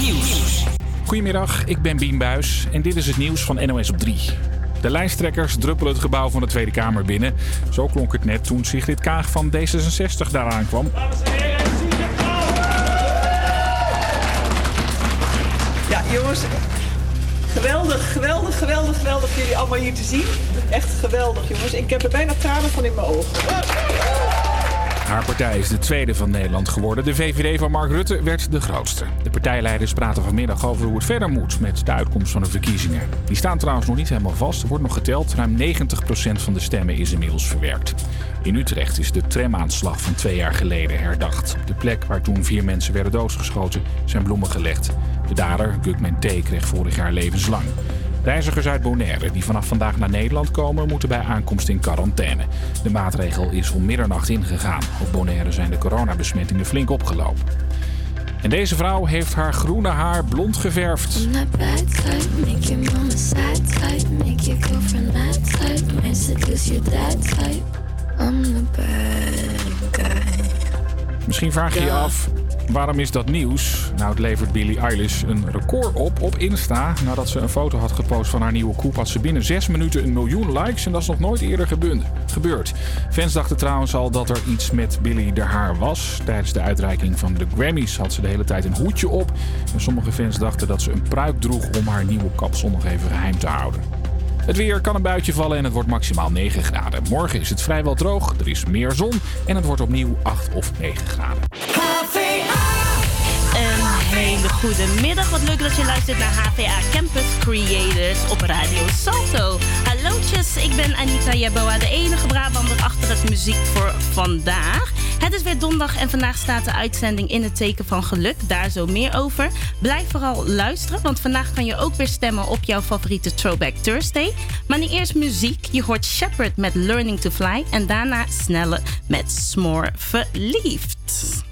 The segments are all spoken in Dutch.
Nieuws. Goedemiddag, ik ben Bien Buis en dit is het nieuws van NOS op 3. De lijsttrekkers druppelen het gebouw van de Tweede Kamer binnen. Zo klonk het net toen Sigrid Kaag van D66 daaraan kwam. Ja, jongens. Geweldig, geweldig, geweldig, geweldig jullie allemaal hier te zien. Echt geweldig, jongens. Ik heb er bijna tranen van in mijn ogen. Haar partij is de tweede van Nederland geworden. De VVD van Mark Rutte werd de grootste. De partijleiders praten vanmiddag over hoe het verder moet met de uitkomst van de verkiezingen. Die staan trouwens nog niet helemaal vast. Er wordt nog geteld. Ruim 90% van de stemmen is inmiddels verwerkt. In Utrecht is de tramaanslag van twee jaar geleden herdacht. Op de plek waar toen vier mensen werden doodgeschoten zijn bloemen gelegd. De dader, Gugman T., kreeg vorig jaar levenslang. Reizigers uit Bonaire die vanaf vandaag naar Nederland komen, moeten bij aankomst in quarantaine. De maatregel is om middernacht ingegaan. Op Bonaire zijn de coronabesmettingen flink opgelopen. En deze vrouw heeft haar groene haar blond geverfd. Misschien vraag je je af, waarom is dat nieuws? Nou, het levert Billie Eilish een record op op Insta. Nadat ze een foto had gepost van haar nieuwe koep, had ze binnen 6 minuten een miljoen likes. En dat is nog nooit eerder gebeurd. Fans dachten trouwens al dat er iets met Billie de haar was. Tijdens de uitreiking van de Grammys had ze de hele tijd een hoedje op. En sommige fans dachten dat ze een pruik droeg om haar nieuwe kapsel nog even geheim te houden. Het weer kan een buitje vallen en het wordt maximaal 9 graden. Morgen is het vrijwel droog, er is meer zon en het wordt opnieuw 8 of 9 graden. Hele goede middag. Wat leuk dat je luistert naar HVA Campus Creators op Radio Salto. Hallootjes, ik ben Anita Jeboa, de enige Brabander achter het muziek voor vandaag. Het is weer donderdag en vandaag staat de uitzending in het teken van geluk. Daar zo meer over. Blijf vooral luisteren, want vandaag kan je ook weer stemmen op jouw favoriete Throwback Thursday. Maar nu eerst muziek. Je hoort Shepard met Learning to Fly en daarna Snelle met Smore Verliefd.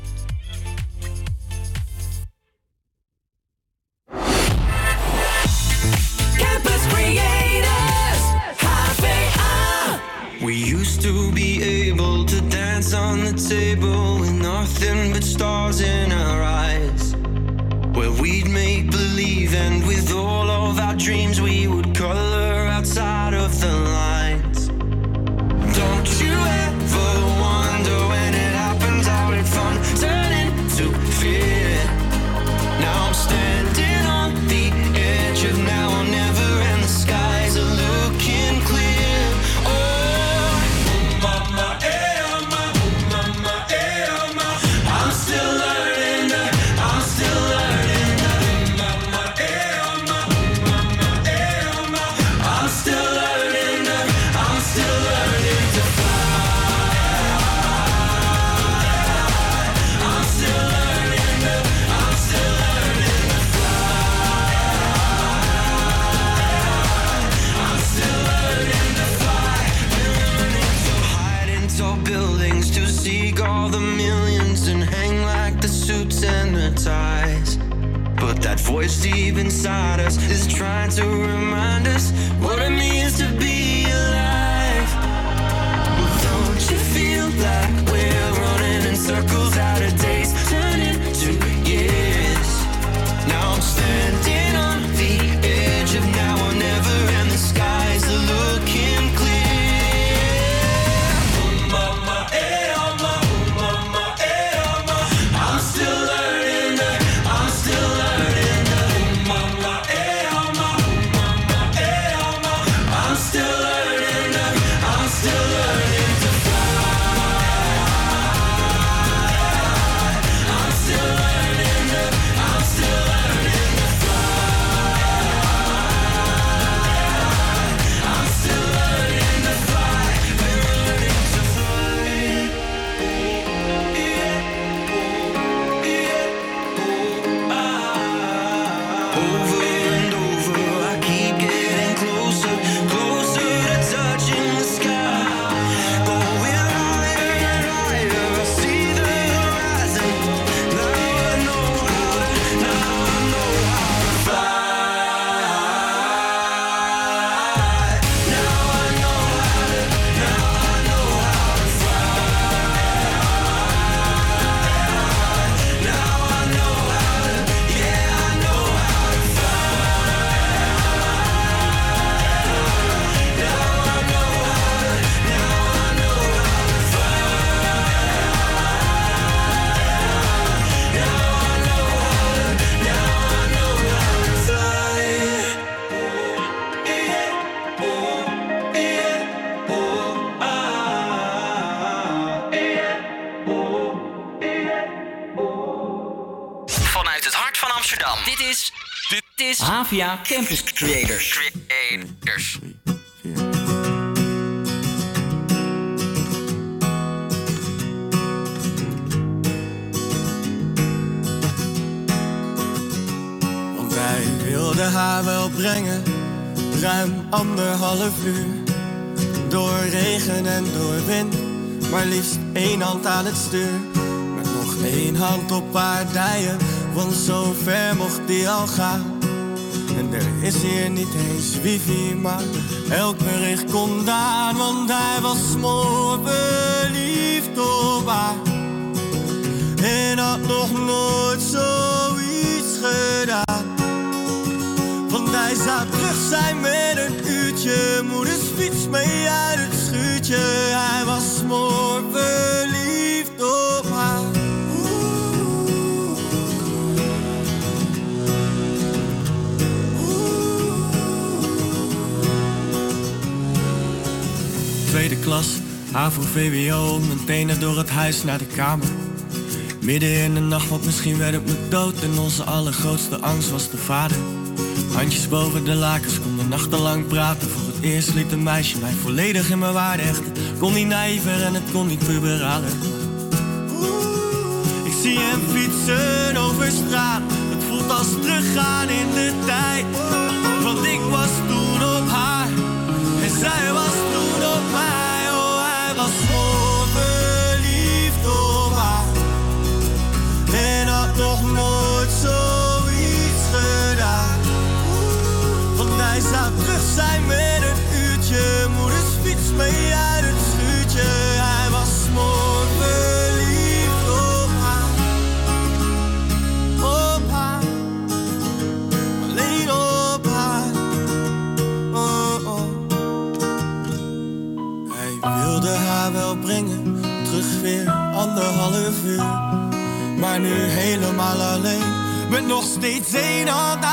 HVA. Ah. We used to be able to dance on the table with nothing but stars in our eyes. Where we'd make believe, and with all of our dreams, we would color outside of the lines. Don't you ever voice deep inside us is trying to remind us what it means to be Campus Creators. Creators. Want wij wilden haar wel brengen, ruim anderhalf uur. Door regen en door wind, maar liefst één hand aan het stuur. Met nog één hand op haar dijen, want zo ver mocht die al gaan. Niet eens wifi, HAVO, VWO, meteen er door het huis naar de kamer. Midden in de nacht, want misschien werd het me dood. En onze allergrootste angst was de vader. Handjes boven de lakens, konden nachtenlang praten. Voor het eerst liet een meisje mij volledig in mijn waarde echt. Het kon niet naïver en het kon niet puberaler. Ik zie hem fietsen over straat. Het voelt als teruggaan in de tijd. Want ik was toen op haar en zij was zou terug zijn met een uurtje. Moeders fiets mee uit het schuurtje. Hij was mooi verliefd op haar. Op haar. Alleen op haar. Oh, oh. Hij wilde haar wel brengen. Terug weer anderhalf uur. Maar nu helemaal alleen. Met nog steeds één hand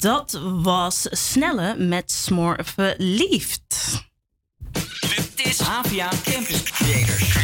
dat was Snelle met Smoor Verliefd. Dit is Havia Campus Creators.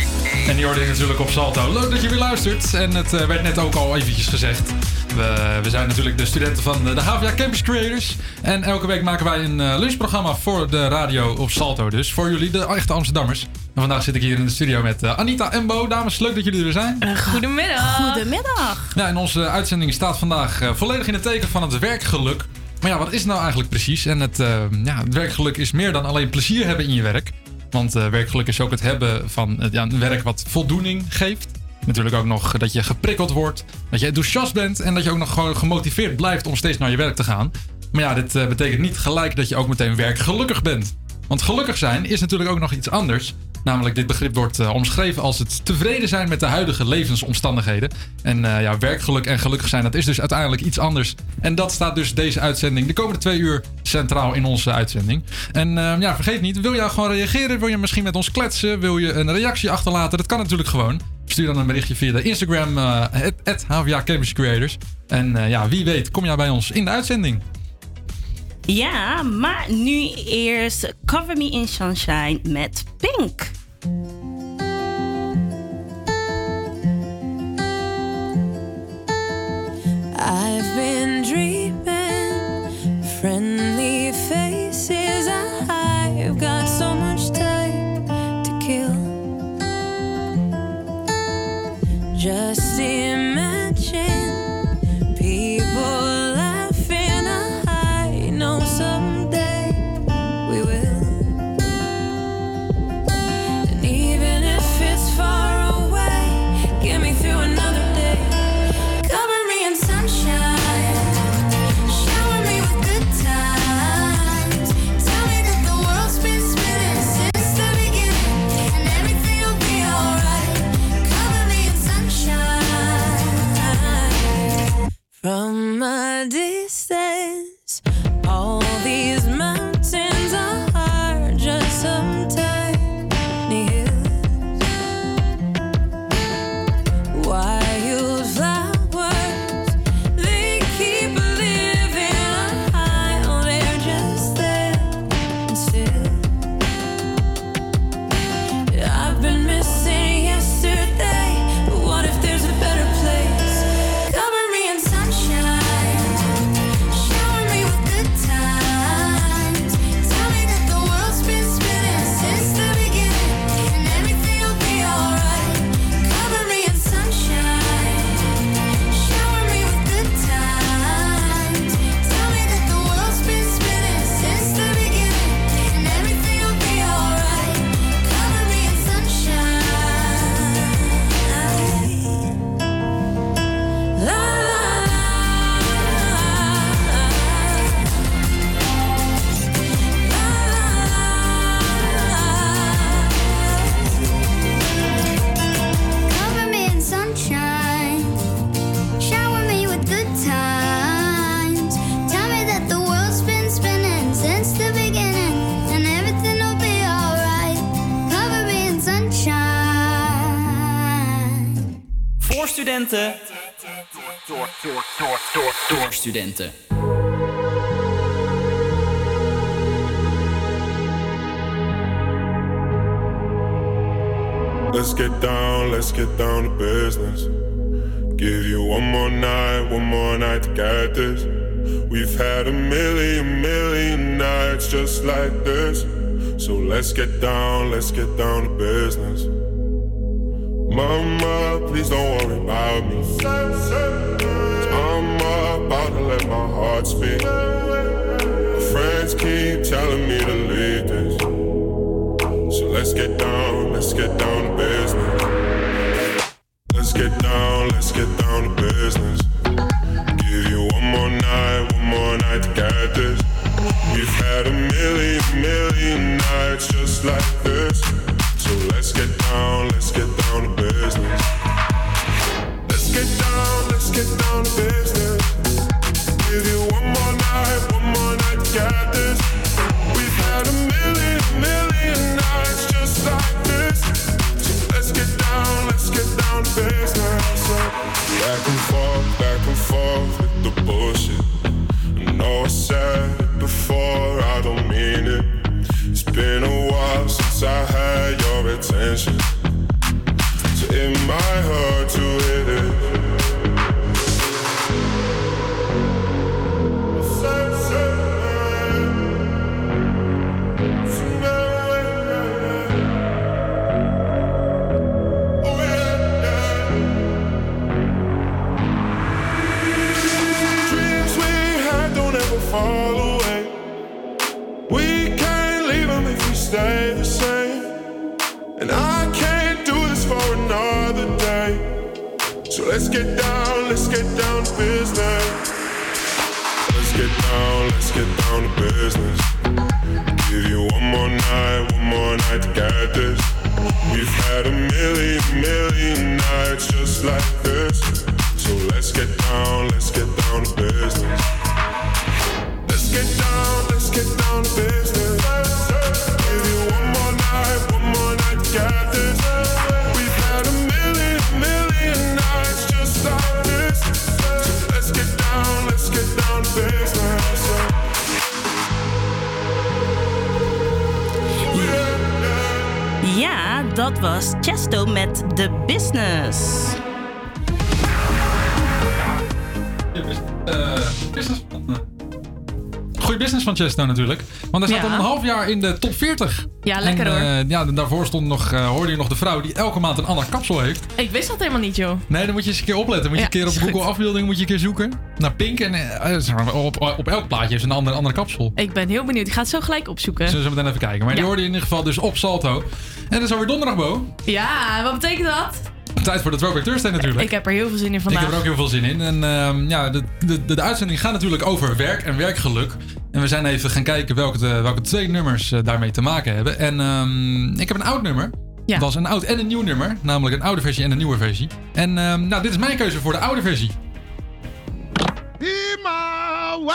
En die hoorde je natuurlijk op Salto. Leuk dat je weer luistert. En het eh, werd net ook al eventjes gezegd. We, we zijn natuurlijk de studenten van de, HVA Campus Creators. En elke week maken wij een eh, lunchprogramma voor de radio op Salto. Dus voor jullie, de echte Amsterdammers. En vandaag zit ik hier in de studio met eh, Anita en Bo. Dames, leuk dat jullie er weer zijn. Goedemiddag. Goedemiddag. Ja, en onze uitzending staat vandaag eh, volledig in het teken van het werkgeluk. Maar ja, wat is het nou eigenlijk precies? En het, eh, ja, het werkgeluk is meer dan alleen plezier hebben in je werk. Want eh, werkgeluk is ook het hebben van eh, ja, een werk wat voldoening geeft. Natuurlijk ook nog dat je geprikkeld wordt, dat je enthousiast bent en dat je ook nog gewoon gemotiveerd blijft om steeds naar je werk te gaan. Maar ja, dit eh, betekent niet gelijk dat je ook meteen werkgelukkig bent. Want gelukkig zijn is natuurlijk ook nog iets anders. Namelijk, dit begrip wordt eh, omschreven als het tevreden zijn met de huidige levensomstandigheden. En eh, ja, werkgeluk en gelukkig zijn, dat is dus uiteindelijk iets anders. En dat staat dus deze uitzending de komende twee uur centraal in onze uitzending. En ja, vergeet niet, wil jij gewoon reageren? Wil je misschien met ons kletsen? Wil je een reactie achterlaten? Dat kan natuurlijk gewoon. Stuur dan een berichtje via de Instagram, het HVA Campus Creators. En eh, ja, wie weet, kom jij bij ons in de uitzending. Ja, maar nu eerst Cover Me in Sunshine met Pink. I've been dreaming friendly distance. Studenten. Door, door, door, door, door studenten. Let's get down, let's get down to business. Give you one more night, one more night to get this. We've had a million, million nights just like this. So let's get down, let's get down to business. Mama, please don't worry about me. I'm about to let my heart speak. My friends keep telling me to leave this. So let's get down, let's get down business van Chesto natuurlijk. Want hij staat al een half jaar in de top 40. Ja, lekker en, hoor. eh, ja, en daarvoor stond nog, eh, hoorde je nog de vrouw die elke maand een ander kapsel heeft. Ik wist dat helemaal niet, joh. Nee, dan moet je eens een keer opletten. Moet je een keer op. Google afbeelding moet je een keer zoeken. Naar Pink. En eh, op, op elk plaatje is een andere, andere kapsel. Ik ben heel benieuwd. Ik ga het zo gelijk opzoeken. Zullen we zo meteen even kijken. Maar die hoorde je in ieder geval dus op Salto. En het is alweer donderdag, Bo. Ja, wat betekent dat? Tijd voor de Throwback Thursday natuurlijk. Ik heb er heel veel zin in Ik vandaag. heb er ook heel veel zin in. En ehm, ja, de, de, de, de uitzending gaat natuurlijk over werk en werkgeluk. En we zijn even gaan kijken welke, de, welke twee nummers eh, daarmee te maken hebben. En ehm, ik heb een oud nummer. Ja. Dat is een oud en een nieuw nummer. Namelijk een oude versie en een nieuwe versie. En ehm, nou, dit is mijn keuze voor de oude versie. Be my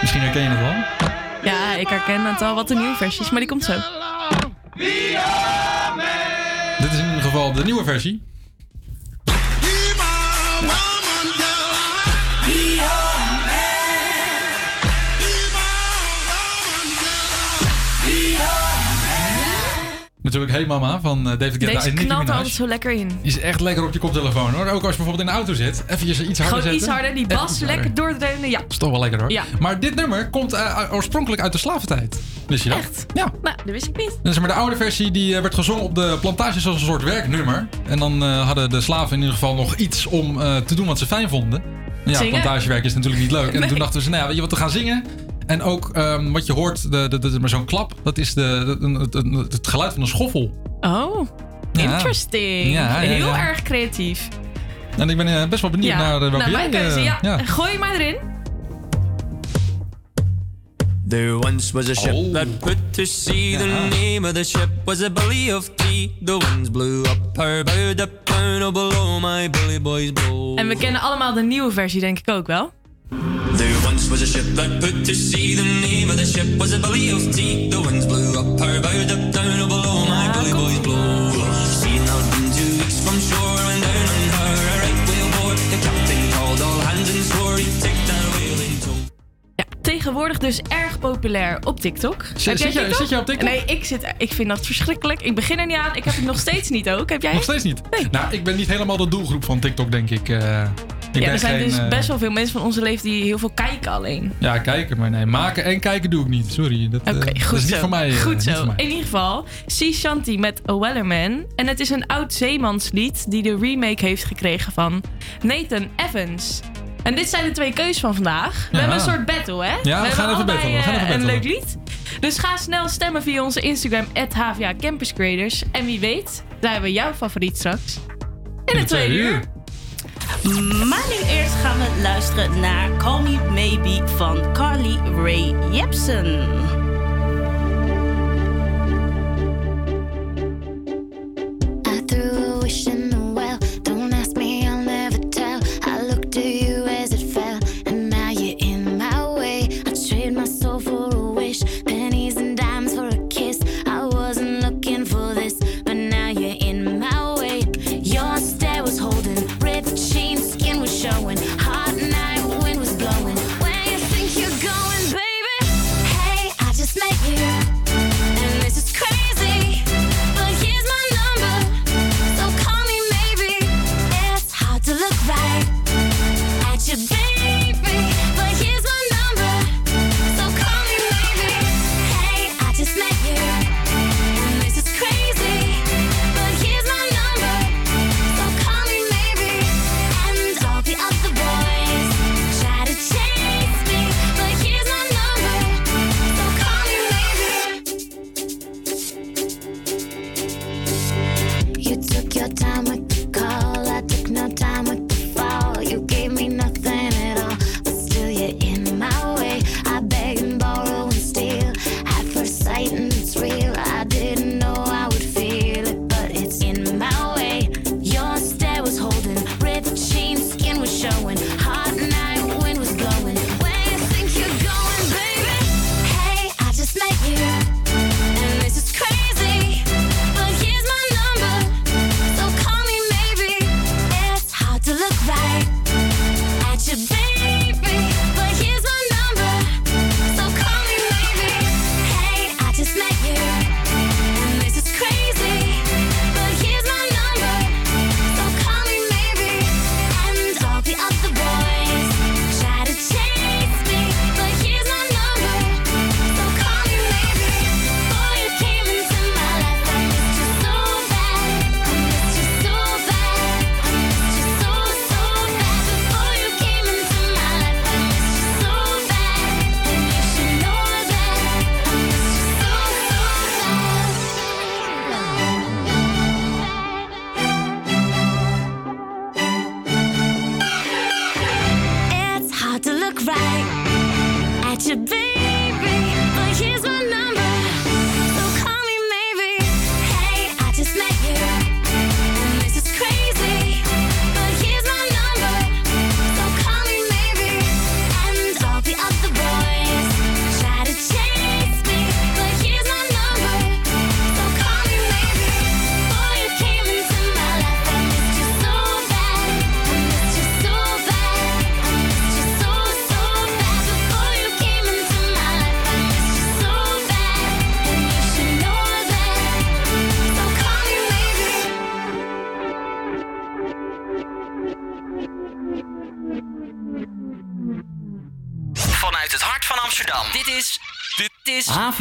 Misschien herken je het wel. Ja, ik herken het al wat de nieuwe versies, maar die komt zo. Dit is in ieder geval de nieuwe versie. Natuurlijk Hey Mama van eh, David Guetta Deze en Nicki knalt er altijd zo lekker in. Die is echt lekker op je koptelefoon hoor. Ook als je bijvoorbeeld in de auto zit. Even iets harder Gewoon zetten. iets harder, die bas lekker doordreunen. Ja. Dat is toch wel lekker hoor. Ja. Maar dit nummer komt eh, oorspronkelijk uit de slaventijd. Wist je dat? Echt? Ja. Nou, dat wist ik niet. Dus maar de oude versie die eh, werd gezongen op de plantages als een soort werknummer. En dan hadden de slaven in ieder geval nog iets om te doen wat ze fijn vonden. Ja, Zingen? plantagewerk is natuurlijk niet leuk. En Nee. toen dachten ze, nou ja, weet je wat, we gaan zingen. En ook ehm, wat je hoort, de, de, de- maar zo'n klap, dat is de, de- het- geluid van een schoffel. Oh, Ja. interesting. Ja, ja, Heel ja. erg creatief. En ik ben eh, best wel benieuwd Ja, naar eh, welke nou, jij... mijn keuze. Ja. ja. Gooi maar erin. There once was a ship Oh. that put to sea. The name of the ship was a belly of tea. The winds blew up her bow, the below my bully boys blow. En we kennen allemaal de nieuwe versie, denk ik ook wel. Was a ship that put to sea. The name of the ship was a belly of tea. The winds blew up her bow, the down oh, below my bully boys blow. She not been two weeks from shore and down on her a right whale bore. The captain called all hands and swore he'd take that whale in tow. Ja, tegenwoordig dus erg populair op TikTok. Zit- Heb jij zit jij- zit jij op TikTok? Nee, ik, zit, ik vind dat verschrikkelijk. Ik begin er niet aan. Ik heb het nog steeds niet ook. Heb jij? Nog steeds niet? Nou, ik ben niet helemaal de doelgroep van TikTok, denk ik. eh. Ik ja, er zijn geen, dus eh, best wel veel mensen van onze leeftijd die heel veel kijken alleen. Ja, kijken, maar nee. Maken en kijken doe ik niet. Sorry. Dat, eh, dat goed is niet zo. voor mij. eh, goed zo. mij. In ieder geval, Sea Shanty met A Wellerman. En het is een oud zeemanslied die de remake heeft gekregen van Nathan Evans. En dit zijn de twee keuzes van vandaag. We Ja. hebben een soort battle, hè? we we gaan hebben even battlen, we gaan even een battlen. leuk lied. Dus ga snel stemmen via onze Instagram, HVA Campus Creators. En wie weet, zijn we jouw favoriet straks. In het tweede uur. Maar nu eerst gaan we luisteren naar Call Me Maybe van Carly Rae Jepsen.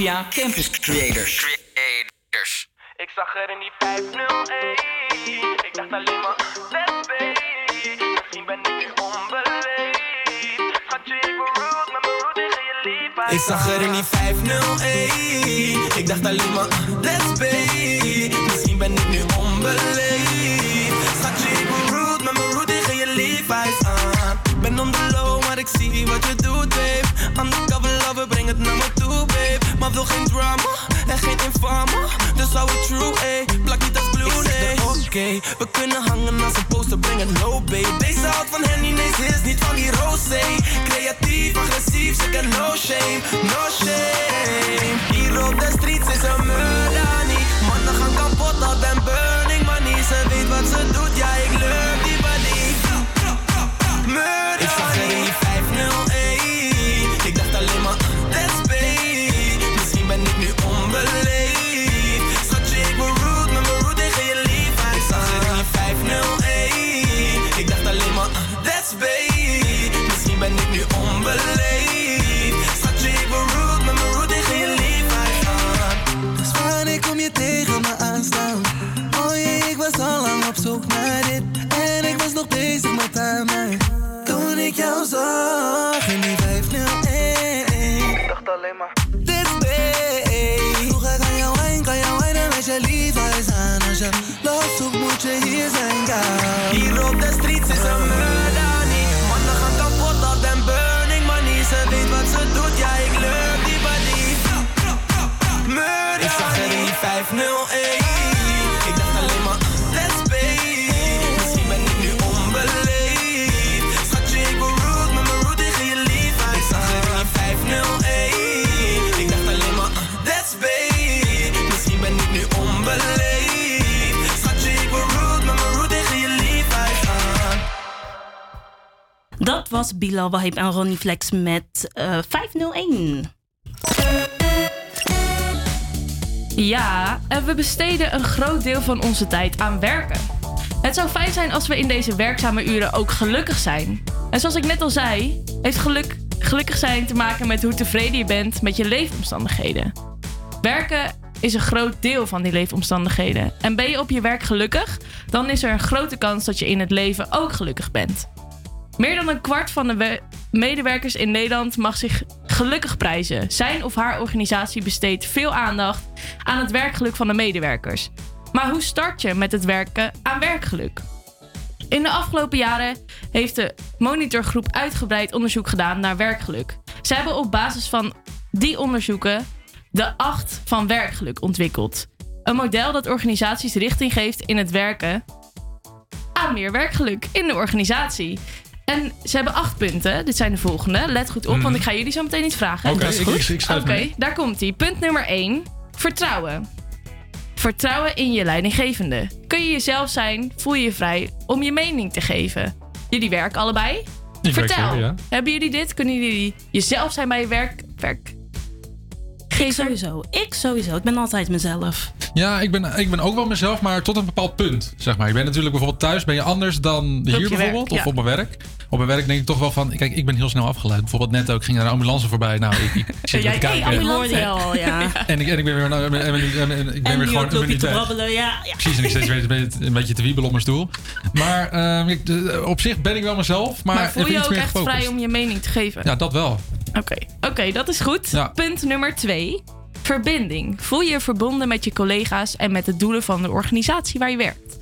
Havia Campus Creators. Creators. Ik zag er in die 501. Ik dacht alleen maar, let's be. Misschien ben ik nu onbeleefd. Schatje, ik rude, met mijn rude tegen je lief. Ik zag er in die 501 Ik dacht alleen maar, let's be Misschien ben ik nu onbeleefd Schatje, ik ben rude, met mijn rude tegen je aan Ben on the low, maar ik zie wat je doet, babe wil geen drama en geen infame. Dus hou het true, ey. Plak niet als blue, nee Oké, we kunnen hangen als een poster, breng het low, babe. Deze houdt van Henny, nee, ze is niet van die rosé Creatief, agressief, ze ken no shame, no Misschien ben ik nu onbeleefd. Schatje, ik ben rude, met mijn rude tegen je lief Dus wanneer kom je tegen me aanstaan? Oh jee, ik was al lang op zoek naar dit. En ik was nog bezig met haar mij. Toen ik jou zag in die 501 Ik dacht alleen maar. Let's be Vroeger kan jou wijn, kan jou wijnen met je Levi's aan Als je. Love zoekt moet je hier zijn, girl Ik dacht alleen maar, ben ik nu onbeleefd. Schatje, ik ben rude, met mijn rude tegen je lief. Ik zag in die 501 Ik dacht alleen maar, Dat was Bilal Wahib en Ronnie Flex met eh, 501. Ja, en we besteden een groot deel van onze tijd aan werken. Het zou fijn zijn als we in deze werkzame uren ook gelukkig zijn. En zoals ik net al zei, heeft geluk, gelukkig zijn te maken met hoe tevreden je bent met je leefomstandigheden. Werken is een groot deel van die leefomstandigheden. En ben je op je werk gelukkig, dan is er een grote kans dat je in het leven ook gelukkig bent. Meer dan een kwart van de we- medewerkers in Nederland mag zich gelukkig prijzen. Zijn of haar organisatie besteedt veel aandacht aan het werkgeluk van de medewerkers. Maar hoe start je met het werken aan werkgeluk? In de afgelopen jaren heeft de monitorgroep uitgebreid onderzoek gedaan naar werkgeluk. Ze hebben op basis van die onderzoeken de 8 van werkgeluk ontwikkeld. Een model dat organisaties richting geeft in het werken aan meer werkgeluk in de organisatie. En ze hebben acht punten. Dit zijn de volgende. Let goed op, Mhm. want ik ga jullie zo meteen iets vragen. Oké, goed. schrijf Oké, daar komt ie. Punt nummer 1. Vertrouwen. Vertrouwen in je leidinggevende. Kun je jezelf zijn, voel je je vrij om je mening te geven. Jullie werken allebei? Ik werk Vertel, ja. hebben jullie dit? Kunnen jullie jezelf zijn bij je werk? werk? Ik sowieso. Ik sowieso. Ik ben altijd mezelf. Ja, ik ben, ik ben ook wel mezelf, maar tot een bepaald punt. Zeg maar. Ik ben natuurlijk bijvoorbeeld thuis, ben je anders dan hier bijvoorbeeld, werk, of op mijn werk. Op mijn werk denk ik toch wel van, kijk, ik ben heel snel afgeleid. Bijvoorbeeld net ook, ging er een ambulance voorbij. Nou, ik, ik zit weer te kijken. ambulance, ja, al, ja. En ik, en ik ben weer, en, en- en- en- ik ben En weer gewoon minuut te weg. brabbelen. Ja, ja. Precies, en ik steeds weer een beetje- een beetje te wiebelen op mijn stoel. Maar ehm, ik, op zich ben ik wel mezelf, maar, Maar, voel je ook meer echt gefocust. vrij om je mening te geven? Ja, dat wel. Oké, Oké, dat is goed. Ja. Punt nummer twee. Verbinding. Voel je je verbonden met je collega's en met de doelen van de organisatie waar je werkt?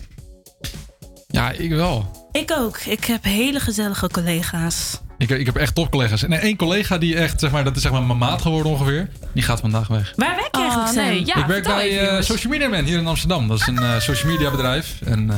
Ja, ik wel. Ik ook. Ik heb hele gezellige collega's. Ik, ik heb echt topcollega's. En één collega die echt, zeg maar, dat is zeg maar mijn maat geworden ongeveer. Die gaat vandaag weg. Waar werk je Oh, eigenlijk, nee, ja, ik werk bij eh. Social Media Man hier in Amsterdam. Dat is een eh, social media bedrijf. En eh,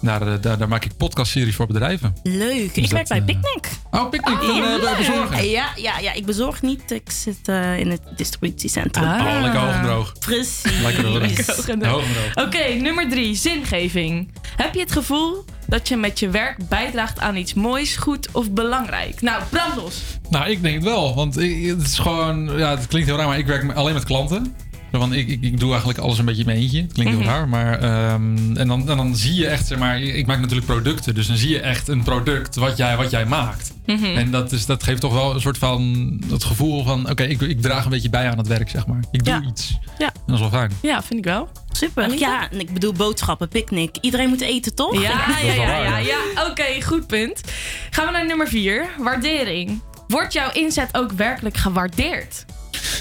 daar, eh, daar, daar maak ik podcastseries voor bedrijven. Leuk. Dus ik werk bij eh, Picnic. Oh, Picnic. eh, leuk. bezorger. Ja, ja, ja, ik bezorg niet. Ik zit eh, in het distributiecentrum. Oh, lekker hoog en droog. Precies. Lekker hoog en Lekker hoog en droog. Hoog en droog. Oké, nummer drie. Zingeving. Heb je het gevoel dat je met je werk bijdraagt aan iets moois, goed of belangrijk? Nou, brand los. Nou, ik denk het wel. Want ik- het is gewoon... Ja, het klinkt heel raar, maar ik werk alleen met klanten. Van, ik, ik, ik doe eigenlijk alles een beetje in mijn eentje. Klinkt heel Mhm. raar, maar... ehm, en, dan, en dan zie je echt, zeg maar... Ik maak natuurlijk producten, dus dan zie je echt een product wat jij, wat jij maakt. Mhm. En dat, is, dat geeft toch wel een soort van... Het gevoel van, oké, ik, ik draag een beetje bij aan het werk, zeg maar. Ik doe Ja. iets. Ja. En dat is wel fijn. Ja, vind ik wel. Super. Ja, en ik bedoel boodschappen, picknick. Iedereen moet eten, toch? Ja, ja, ja, ja, ja. Oké, goed punt. Gaan we naar nummer vier. Waardering. Wordt jouw inzet ook werkelijk gewaardeerd?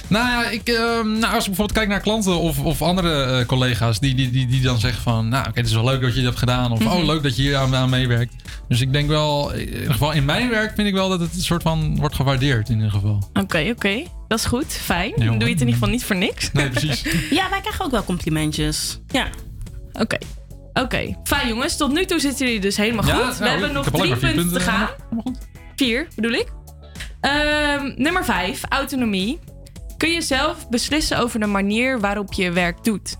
Nou ja, ik, ehm, nou, als ik bijvoorbeeld kijk naar klanten of, of andere eh, collega's die, die, die, die dan zeggen van, nou oké, het is wel leuk dat je dit hebt gedaan. Of Mhm. oh, leuk dat je hier aan, aan meewerkt. Dus ik denk wel, in ieder geval in mijn werk vind ik wel dat het een soort van wordt gewaardeerd in ieder geval. Oké, oké. Dat is goed. Fijn. Ja, Dan doe je het in ieder geval niet voor niks. Nee, precies. Ja, wij krijgen ook wel complimentjes. Ja. Oké. Oké. Fijn jongens. Tot nu toe zitten jullie dus helemaal Ja, goed. nou, We hebben nog drie punten te gaan. Vier, bedoel ik. Ehm, nummer vijf. Autonomie. Kun je zelf beslissen over de manier waarop je werk doet?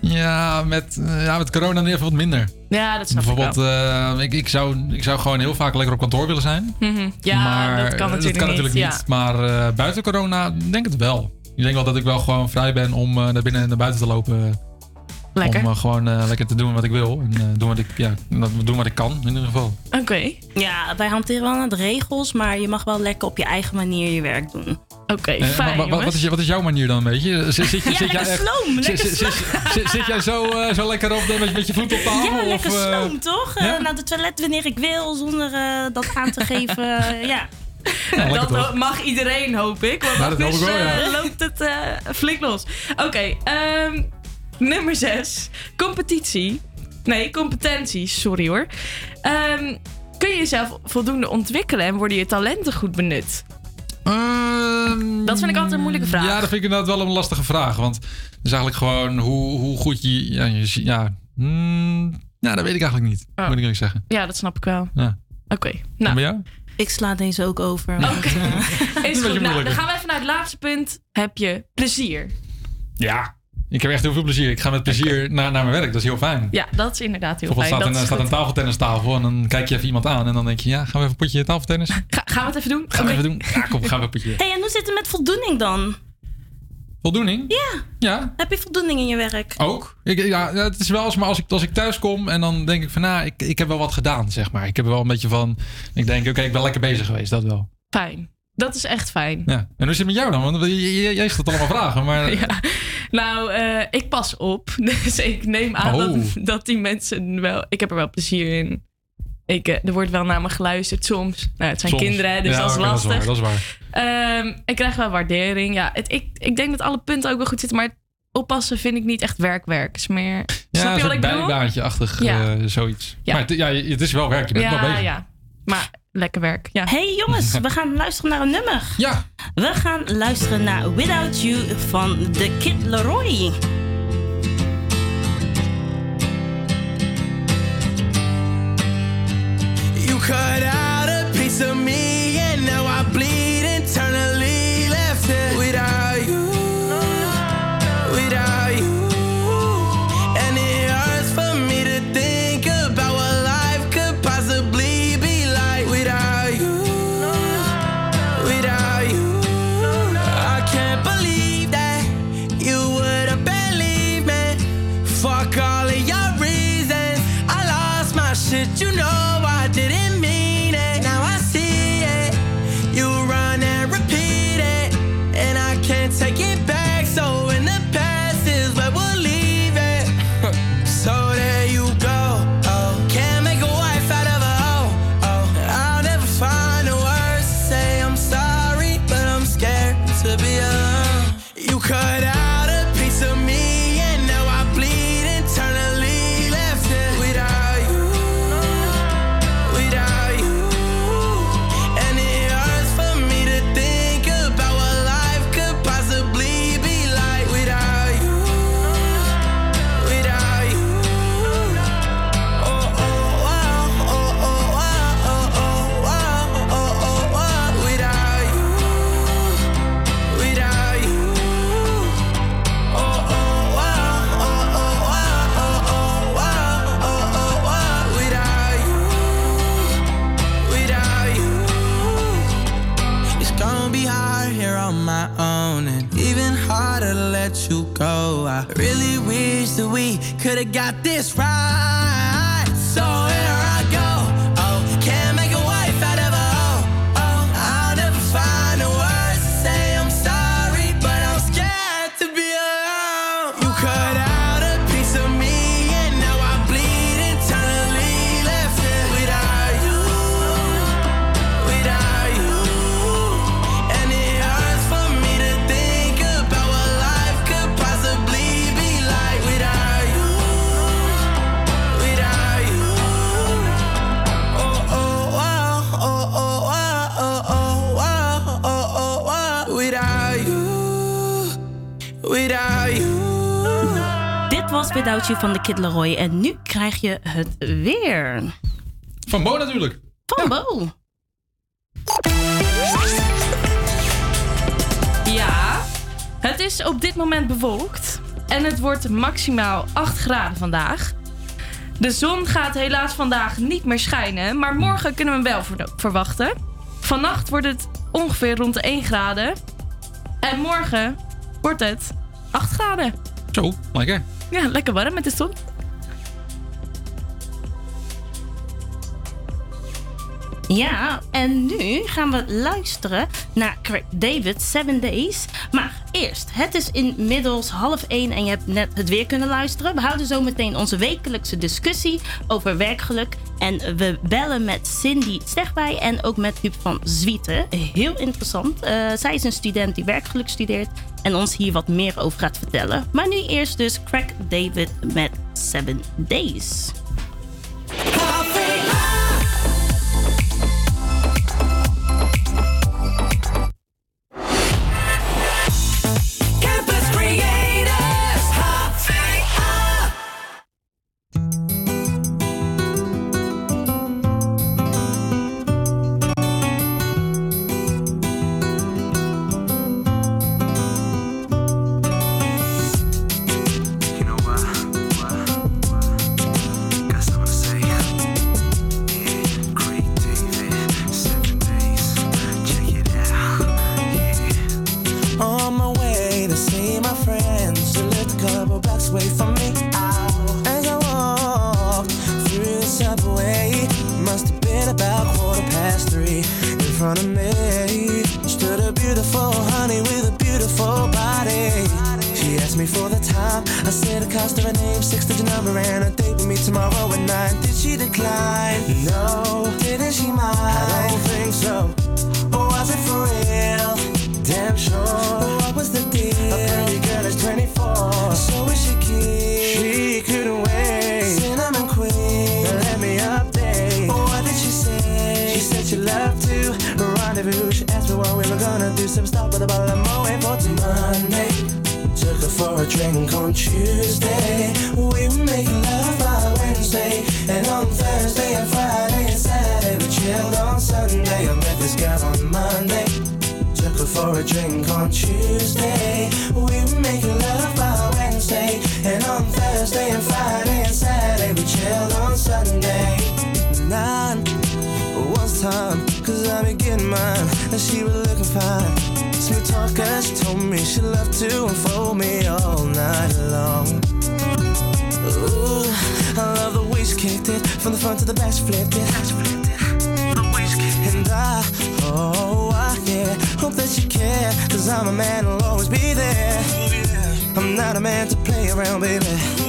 Ja, met, ja, met corona even wat minder. Ja, dat snap ik Bijvoorbeeld, wel. eh, ik, ik, zou, ik zou gewoon heel vaak lekker op kantoor willen zijn. Mhm. Ja, maar, dat kan natuurlijk dat kan niet. natuurlijk ja. niet. Maar eh, buiten corona denk ik het wel. Ik denk wel dat ik wel gewoon vrij ben om eh, naar binnen en naar buiten te lopen. Lekker. Om gewoon lekker te doen wat ik wil. En eh, doen, wat ik, ja, doen wat ik kan, in ieder geval. Oké. Ja, wij hanteren wel aan de regels, maar je mag wel lekker op je eigen manier je werk doen. Oké, Eh, wa- wa- wat, is, je- wat is jouw manier dan? Zit, zit, je- Ja, zit jij lekker echt- sloom, zit- lekker zit- zit- zit- Zit jij zo, eh, zo lekker op de, met, met je voet op tafel? Ja, of, lekker eh, sloom, toch? Eh, ja? naar de toilet wanneer ik wil, zonder eh, dat aan te geven. eh, ja. dat toch? mag iedereen, hoop ik. Want Nou, dat wel, ja. eh, loopt het eh, flink los. Oké, ehm, nummer 6. Competitie. Nee, competentie. Sorry hoor. Ehm, kun je jezelf voldoende ontwikkelen en worden je talenten goed benut? Dat vind ik altijd een moeilijke vraag. Ja, dat vind ik inderdaad wel een lastige vraag. Want het is eigenlijk gewoon hoe, hoe goed je... Ja, je, ja, ja, dat weet ik eigenlijk niet. Oh. Moet ik eerlijk zeggen. Ja, dat snap ik wel. Ja. Oké, nou. bij jou? Ik sla deze ook over. Is beetje goed. Nou, moeilijk. dan gaan we even naar het laatste punt. Heb je plezier? Ja. Ik heb echt heel veel plezier. Ik ga met plezier naar, naar mijn werk. Dat is heel fijn. Ja, dat is inderdaad heel fijn. staat, Dat een, staat een tafeltennistafel en dan kijk je even iemand aan en dan denk je, ja, gaan we even een potje tafeltennis? Ga- gaan we het even doen? Gaan we even doen? Ja, kom, gaan we een potje. hey, en hoe zit het met voldoening dan? Voldoening? Ja. Ja. Heb je voldoening in je werk? Ook. Ik, ja, het is wel als, maar als ik, als ik thuis kom en dan denk ik van, nou, ik, ik heb wel wat gedaan, zeg maar. Ik heb wel een beetje van, ik denk, oké, ik ben lekker bezig geweest, dat wel. Fijn. Dat is echt fijn. Ja. En hoe zit het met jou dan? Want j- j- jij stelt allemaal vragen, maar... Ja. Nou, eh, ik pas op. Dus ik neem aan Oh. dat, dat die mensen wel... Ik heb er wel plezier in. Ik, eh, er wordt wel naar me geluisterd soms. Nou, het zijn Soms. kinderen, dus Ja, dat is lastig. Dat is waar, dat is waar. Ik krijg wel waardering. Ja, het, ik, ik denk dat alle punten ook wel goed zitten. Maar oppassen vind ik niet echt werk-werk. Is meer... Ja, snap een je wat ik bedoel? bijbaantje-achtig Ja. eh, zoiets. Ja. Maar het, ja, het is wel werk, je bent wel Ja, bezig. ja. Maar lekker werk. Ja. Hey jongens, we gaan luisteren naar een nummer. Ja. We gaan luisteren naar Without You van The Kid Leroy. You cut out a piece of me, You van de Kid Leroy. En nu krijg je het weer. Van Bo natuurlijk. Van Bo. Ja, het is op dit moment bewolkt en het wordt maximaal 8 graden vandaag. De zon gaat helaas vandaag niet meer schijnen, maar morgen kunnen we hem wel ver- verwachten. Vannacht wordt het ongeveer rond de 1 graden. En morgen wordt het 8 graden. Zo, lekker. Ja, lekker warm met de zon. Ja, en nu gaan we luisteren naar Craig David, Seven Days. Maar eerst, het is inmiddels half één en je hebt net het weer kunnen luisteren. We houden zo meteen onze wekelijkse discussie over werkgeluk. En we bellen met Cindy Stegbij en ook met Huub van Zwieten. Heel interessant. Eh, zij is een student die werkgeluk studeert en ons hier wat meer over gaat vertellen. Maar nu eerst dus Craig David met Seven Days. Past three. In front of me stood a beautiful honey with a beautiful body. She asked me for the time. I said the cost of her name, six digit number, and a date with me tomorrow at nine. Did she decline? No. Didn't she mind? I don't think so. Was it for real? Damn sure. But What was the deal? A pretty girl is 24. So is she keen? Do. Some stop with a bottle of Moet for to Monday. Took her for a drink on Tuesday. We were making love by Wednesday. And on Thursday and Friday and Saturday we chilled on Sunday. I met this girl on Monday. Took her for a drink on Tuesday. We were making love by Wednesday. And on Thursday and Friday and Saturday we chilled on Sunday. Nine was time, cause I be getting mine. And she was looking fine. Smooth talker, she told me she loved to unfold me all night long. Ooh, I love the way she kicked it. From the front to the back, she flipped it. And I, oh, I, yeah, hope that you care. Cause I'm a man who'll always be there. I'm not a man to play around, baby.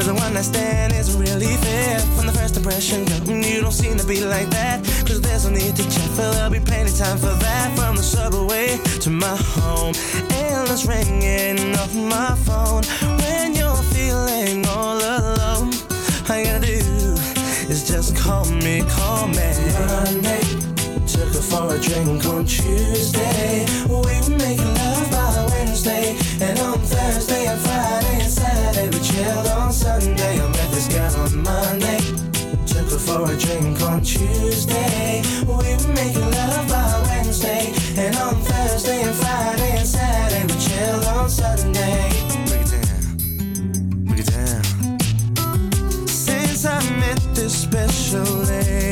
Cause the one I stand isn't really fair. From the first impression, girl, mm, you don't seem to be like that. Cause there's no need to check, for there'll be plenty time for that. From the subway to my home, endless ringing off my phone. When you're feeling all alone, all you gotta do is just call me, call me. Monday, took her for a drink on Tuesday. We were making love by Wednesday, and on Thursday and Friday Saturday we chilled on Sunday. I met this girl on Monday. Took her for a drink on Tuesday. We were making love by Wednesday, and on Thursday and Friday and Saturday we chilled on Sunday. Break it down, break it down. Since I met this special lady,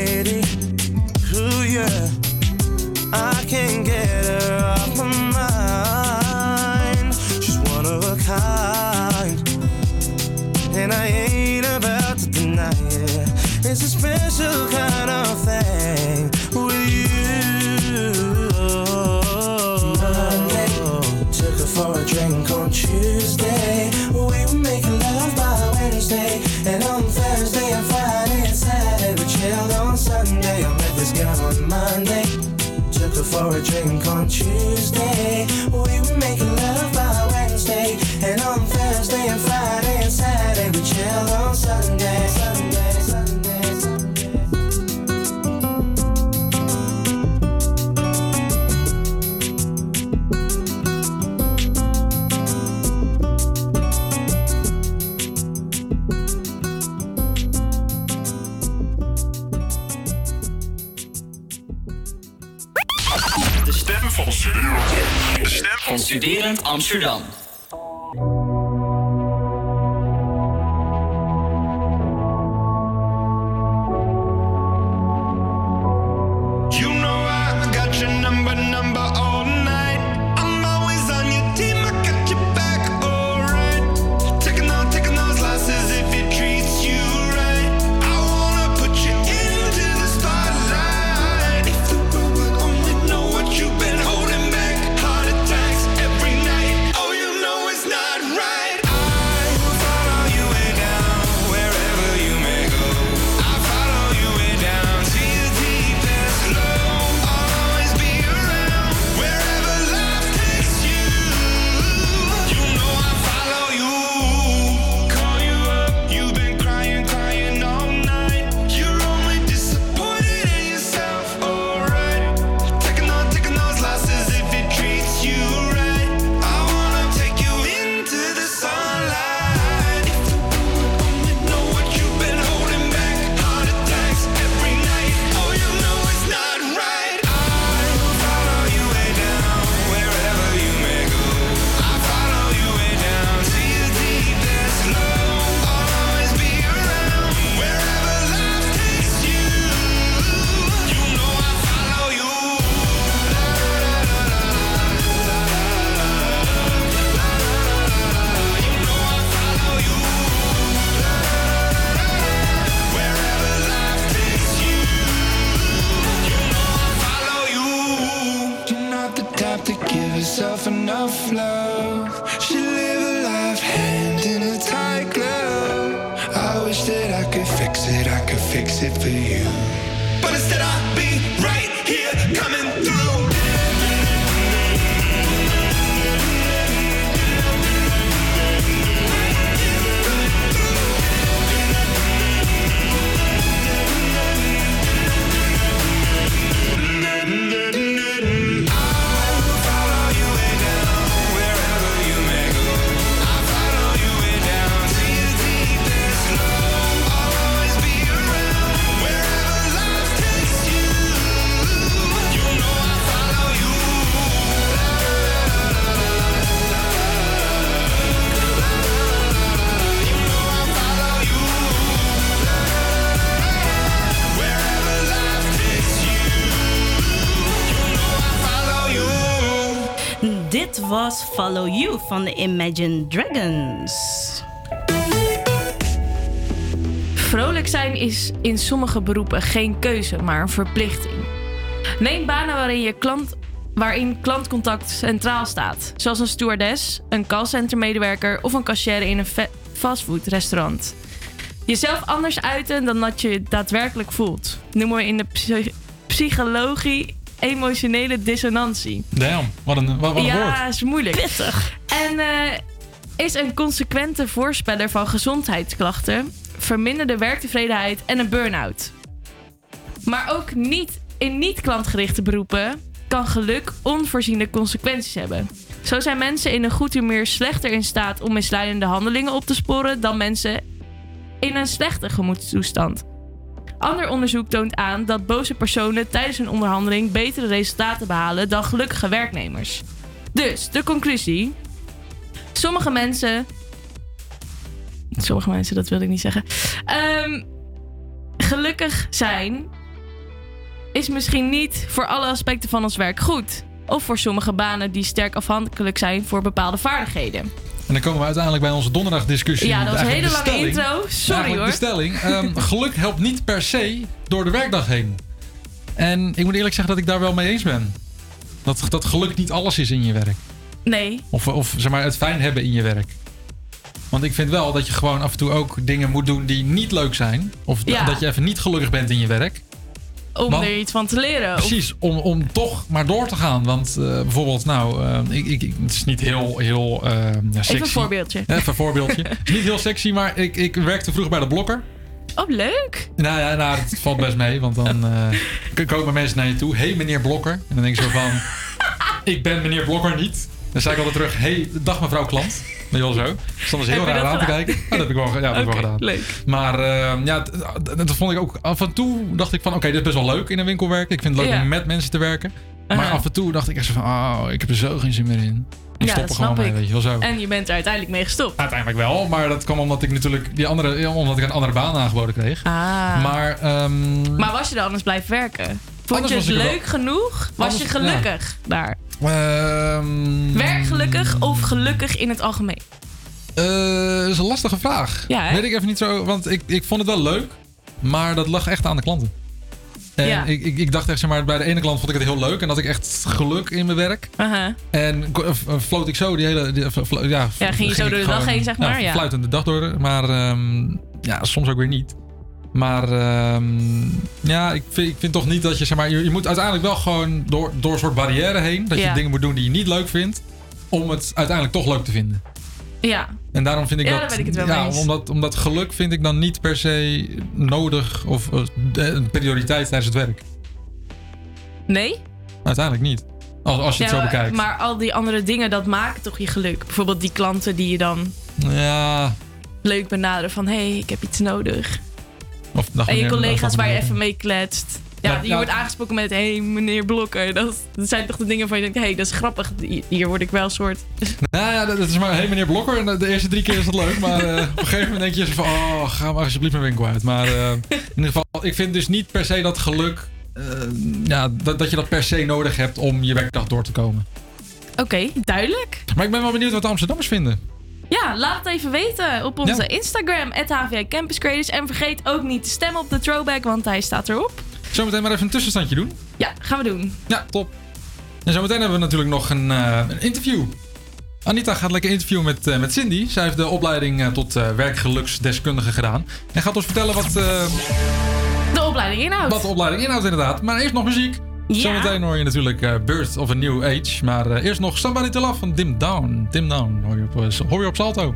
for a drink on Tuesday. Van Studerend Amsterdam. Van de Imagine Dragons. Vrolijk zijn is in sommige beroepen geen keuze, maar een verplichting. Neem banen waarin, je klant, waarin klantcontact centraal staat. Zoals een stewardess, een callcentermedewerker of een cashier in een fa- fastfoodrestaurant. Jezelf anders uiten dan dat je daadwerkelijk voelt. Noemen we in de psy- psychologie emotionele dissonantie. Damn, wat een, wat, wat een woord. Ja, is moeilijk. Pittig. En eh, is een consequente voorspeller van gezondheidsklachten, verminderde werktevredenheid en een burn-out. Maar ook niet, in niet-klantgerichte beroepen kan geluk onvoorziene consequenties hebben. Zo zijn mensen in een goed humeur slechter in staat om misleidende handelingen op te sporen dan mensen in een slechte gemoedstoestand. Ander onderzoek toont aan dat boze personen tijdens een onderhandeling betere resultaten behalen dan gelukkige werknemers. Dus de conclusie: sommige mensen. Sommige mensen, dat wilde ik niet zeggen. Ehm, gelukkig zijn is misschien niet voor alle aspecten van ons werk goed. Of voor sommige banen die sterk afhankelijk zijn voor bepaalde vaardigheden. En dan komen we uiteindelijk bij onze donderdagdiscussie. Ja, dat was een hele lange stelling. intro. Sorry, hoor. De stelling. ehm, geluk helpt niet per se door de werkdag heen. En ik moet eerlijk zeggen dat ik daar wel mee eens ben. Dat, dat geluk niet alles is in je werk. Nee. Of, of zeg maar het fijn hebben in je werk. Want ik vind wel dat je gewoon af en toe ook dingen moet doen die niet leuk zijn. Of Ja. dat je even niet gelukkig bent in je werk. Om Want- er iets van te leren. Precies, om, om toch maar door te gaan. Want eh, bijvoorbeeld, nou, eh, ik, ik, het is niet heel, heel eh, ja, sexy. Even een voorbeeldje. Even een voorbeeldje. Het is niet heel sexy, maar ik, ik werkte vroeger bij de blokker. Oh, leuk. Nou ja, nou, dat valt best mee, want dan eh, komen mensen naar je toe. Hé, hey, meneer Blokker. En dan denk ik zo van, ik ben meneer Blokker niet. Dan zei ik altijd terug, hey, dag mevrouw klant. Je wel zo. Dus dat was heel raar aan te kijken. Maar dat heb ik wel, ja, dat heb ik wel gedaan. leuk. Maar eh, ja, t- dat vond ik ook af en toe dacht ik van, oké, dit is best wel leuk in een winkel werken. Ik vind het leuk Ja. om met mensen te werken. Maar af en toe dacht ik echt zo van, oh, ik heb er zo geen zin meer in. Ik ja, dat er gewoon snap mee, ik. weet je wel zo. En je bent er uiteindelijk mee gestopt. Uiteindelijk wel, maar dat kwam omdat ik natuurlijk die andere, ja, omdat ik een andere baan aangeboden kreeg. Ah. Maar, ehm, Maar was je er anders blijven werken? Vond je het leuk genoeg? Was Anders- je gelukkig daar? Ehm, Werkgelukkig of gelukkig in het algemeen? Eh, dat is een lastige vraag. Ja, hè? Weet ik even niet zo, want ik, ik vond het wel leuk, maar dat lag echt aan de klanten. En Ja. ik, ik, ik dacht echt, zeg maar, bij de ene klant vond ik het heel leuk en had ik echt geluk in mijn werk. En ko- eh, floot ik zo die hele. Die, eh, ja, Ja, ging je zo door de dag heen, zeg maar, ja. Fluitende dag door. Maar ehm, ja, soms ook weer niet. Maar ehm, ja, ik vind, ik vind toch niet dat je, zeg maar, je, je moet uiteindelijk wel gewoon door, door een soort barrière heen. Dat Ja. je dingen moet doen die je niet leuk vindt. Om het uiteindelijk toch leuk te vinden. Ja. En daarom vind ik Ja, dat. ik het wel ja, eens. Omdat, omdat geluk vind ik dan niet per se nodig of eh, een prioriteit tijdens het werk. Nee? Uiteindelijk niet. Als, als je het zo bekijkt. Maar al die andere dingen, dat maken toch je geluk? Bijvoorbeeld die klanten die je dan ja. leuk benaderen van... hé, hey, ik heb iets nodig. Of, en je collega's waar je even mee kletst. Ja, Ja, die ja. wordt aangesproken met... hé, hey, meneer Blokker. Dat, dat zijn toch de dingen van je denkt... hé, hey, dat is grappig. Hier- word ik wel een soort... Nou ja, dat is maar, hey meneer Blokker. En de eerste drie keer is dat leuk. Maar eh, op een gegeven moment denk je van, oh, ga maar alsjeblieft mijn winkel uit. Maar eh, in ieder geval, ik vind dus niet per se dat geluk, eh, ja, dat, dat je dat per se nodig hebt om je werkdag door te komen. Oké, duidelijk. Maar ik ben wel benieuwd wat de Amsterdammers vinden. Ja, laat het even weten op onze Ja. Instagram, HVA Campus Creators. En vergeet ook niet te stemmen op de throwback, want hij staat erop. Zometeen maar even een tussenstandje doen. Ja, gaan we doen. Ja, top. En zometeen hebben we natuurlijk nog een, eh, een interview. Anita gaat lekker interviewen met, eh, met Cindy. Zij heeft de opleiding eh, tot werkgeluksdeskundige gedaan. En gaat ons vertellen wat, De opleiding inhoudt. wat de opleiding inhoudt inderdaad. Maar eerst nog muziek. Zometeen hoor je natuurlijk eh, Birth of a New Age. Maar eh, eerst nog Somebody to Love van Dim Down. Dim Down hoor je op, eh, hoor je op Salto.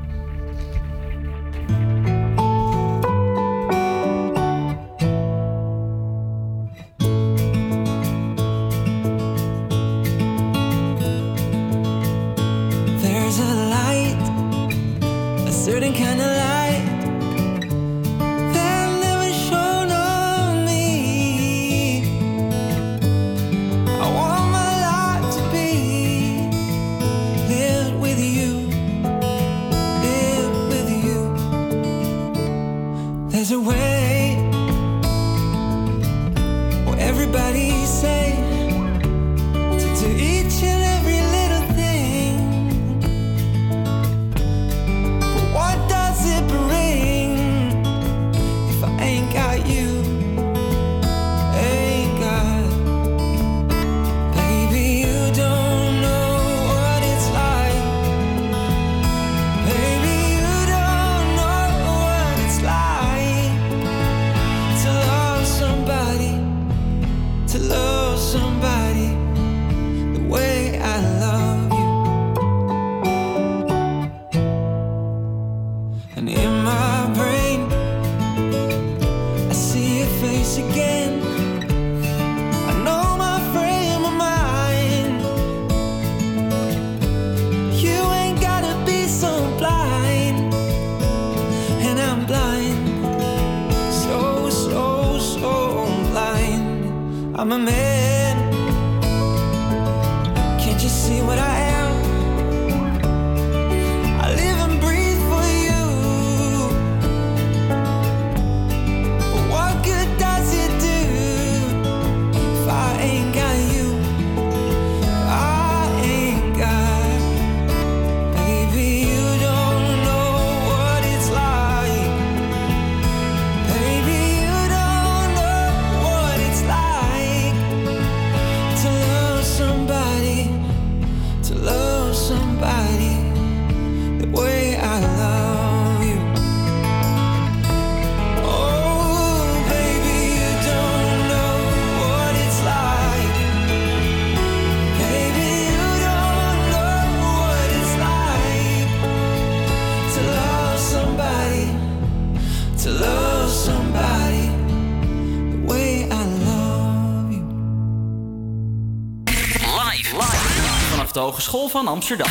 school van Amsterdam.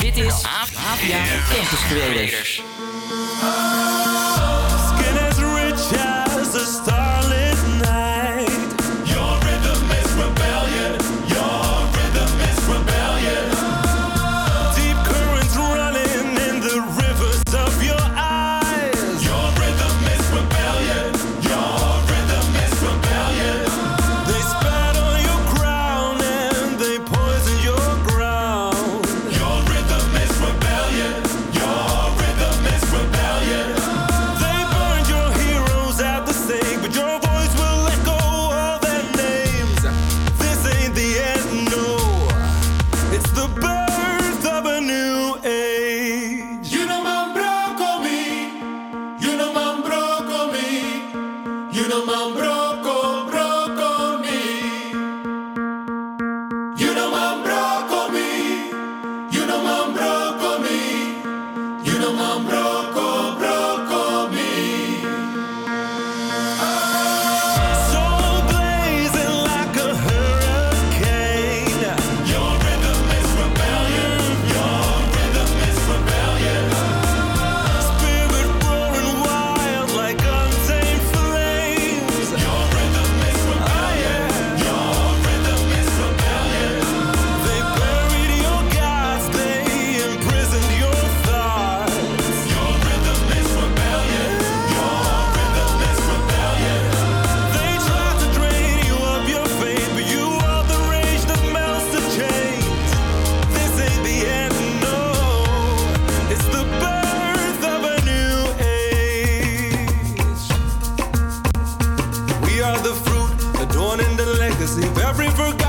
Dit is APA Campus Creators. If every forgotten.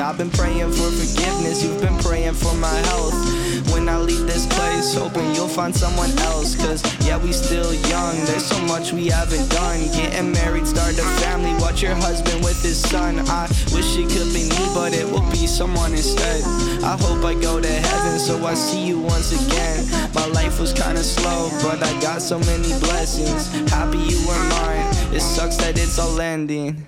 I've been praying for forgiveness, you've been praying for my health. When I leave this place, hoping you'll find someone else. Cause yeah, we still young, there's so much we haven't done. Getting married, start a family, watch your husband with his son. I wish it could be me, but it will be someone instead. I hope I go to heaven, so I see you once again. My life was kinda slow, but I got so many blessings. Happy you were mine, it sucks that it's all ending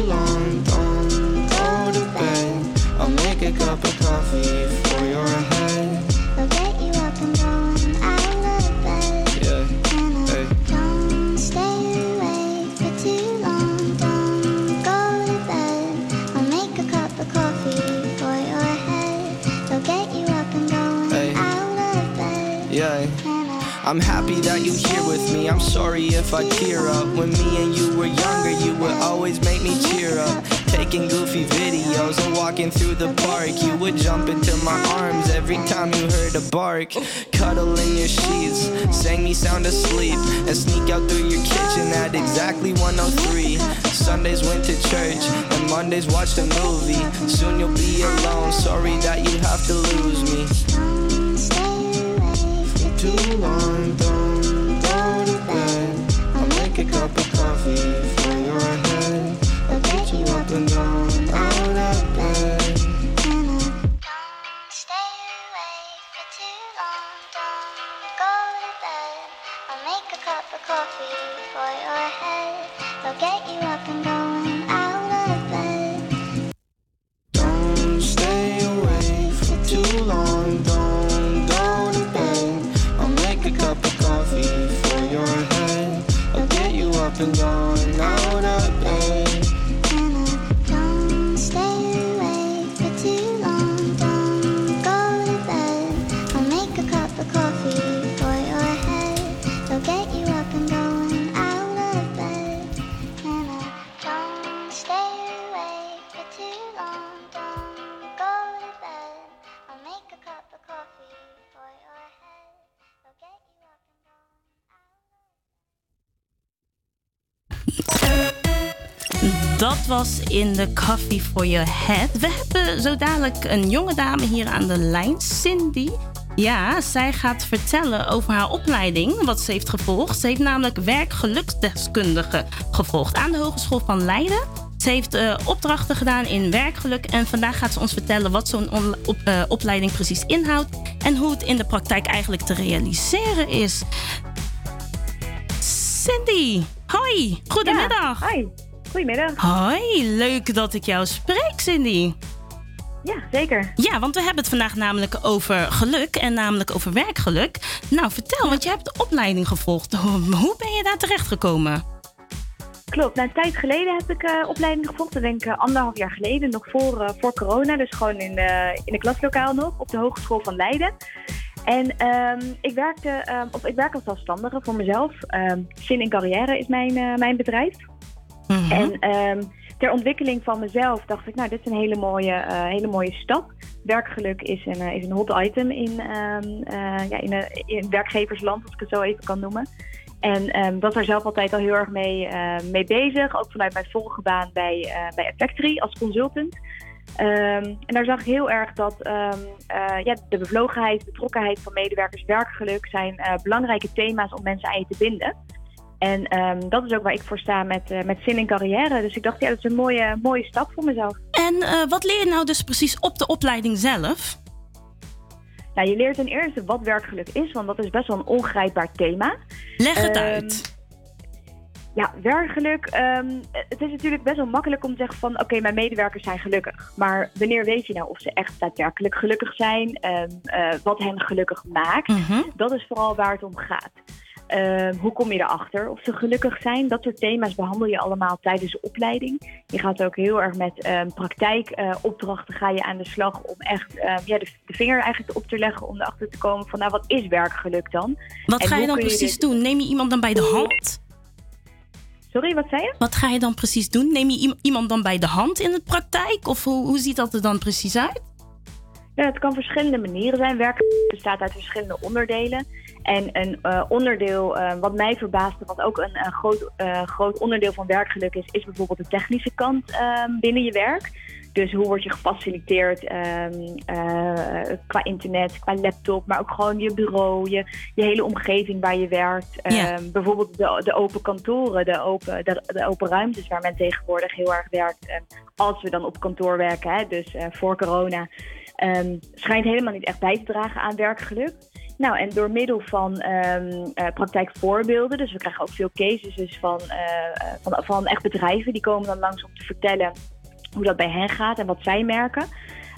belong on, go to bed. I'll make a cup of coffee for your head. I'm happy that you here with me. I'm sorry if I tear up. When me and you were younger, you would always make me cheer up. Taking goofy videos and walking through the park. You would jump into my arms every time you heard a bark. Cuddle in your sheets, sang me sound asleep, and sneak out through your kitchen at exactly 103. Sundays went to church, and Mondays watched a movie. Soon you'll be alone. Sorry that you have to lose me too long. Take a cup of coffee. Dat was in de Coffee for Your Head. We hebben zo dadelijk een jonge dame hier aan de lijn, Cindy. Ja, zij gaat vertellen over haar opleiding, wat ze heeft gevolgd. Ze heeft namelijk werkgeluksdeskundige gevolgd aan de Hogeschool van Leiden. Ze heeft eh, opdrachten gedaan in werkgeluk en vandaag gaat ze ons vertellen wat zo'n eh, opleiding precies inhoudt en hoe het in de praktijk eigenlijk te realiseren is. Cindy, hoi, goedemiddag. hoi, goedemiddag. Hoi, leuk dat ik jou spreek, Cindy. Ja, zeker. Ja, want we hebben het vandaag namelijk over geluk en namelijk over werkgeluk. Nou, vertel, want je hebt de opleiding gevolgd. Hoe ben je daar terecht gekomen? Klopt. Nou, een tijd geleden heb ik eh, opleiding gevolgd. Ik denk eh, anderhalf jaar geleden, nog voor, eh, voor corona. Dus gewoon in, de in de klaslokaal nog, op de Hogeschool van Leiden. En ehm, ik, werkte, ehm, of ik werk als zelfstandige voor mezelf. Ehm Zin in Carrière is mijn, eh, mijn bedrijf. En ehm, ter ontwikkeling van mezelf dacht ik, nou, dit is een hele mooie, eh, hele mooie stap. Werkgeluk is een, eh, is een hot item in, ja, in, eh, in werkgeversland, als ik het zo even kan noemen. En was daar zelf altijd al heel erg mee, mee bezig. Ook vanuit mijn vorige baan bij, bij Factory als consultant. Ehm, en daar zag ik heel erg dat ehm, eh, ja, de bevlogenheid, betrokkenheid van medewerkers, werkgeluk zijn eh, belangrijke thema's om mensen aan je te binden. En ehm, dat is ook waar ik voor sta met, eh, met zin in carrière. Dus ik dacht, ja, dat is een mooie, mooie stap voor mezelf. En wat leer je nou dus precies op de opleiding zelf? Nou, je leert ten eerste wat werkgeluk is, want dat is best wel een ongrijpbaar thema. Leg het uit. Ja, werkgeluk. ehm, het is natuurlijk best wel makkelijk om te zeggen van... oké, mijn medewerkers zijn gelukkig. Maar wanneer weet je nou of ze echt daadwerkelijk gelukkig zijn? Ehm, eh, wat hen gelukkig maakt? Dat is vooral waar het om gaat. Ehm, hoe kom je erachter of ze gelukkig zijn? Dat soort thema's behandel je allemaal tijdens de opleiding. Je gaat ook heel erg met praktijkopdrachten ga je aan de slag... om echt ja, de, de vinger eigenlijk op te leggen... om erachter te komen van, nou, wat is werkgeluk dan? Wat En ga je dan precies dit- doen? Neem je iemand dan bij de hand? Sorry, wat zei je? Wat ga je dan precies doen? Neem je iem- iemand dan bij de hand in de praktijk? Of hoe, hoe ziet dat er dan precies uit? Ja, het kan verschillende manieren zijn. Werk bestaat uit verschillende onderdelen. En een eh, onderdeel eh, wat mij verbaasde, wat ook een, eh, groot, eh, groot onderdeel van werkgeluk is, is bijvoorbeeld de technische kant ehm, binnen je werk. Dus hoe word je gefaciliteerd ehm, eh, qua internet, qua laptop, maar ook gewoon je bureau, je, je hele omgeving waar je werkt. Ja. Ehm, bijvoorbeeld de, de open kantoren, de open, de, de open ruimtes waar men tegenwoordig heel erg werkt. Als we dan op kantoor werken, hè, dus eh, voor corona, ehm, schijnt helemaal niet echt bij te dragen aan werkgeluk. Nou, en door middel van eh, praktijkvoorbeelden, dus we krijgen ook veel cases dus van, van, van echt bedrijven, die komen dan langs om te vertellen hoe dat bij hen gaat en wat zij merken.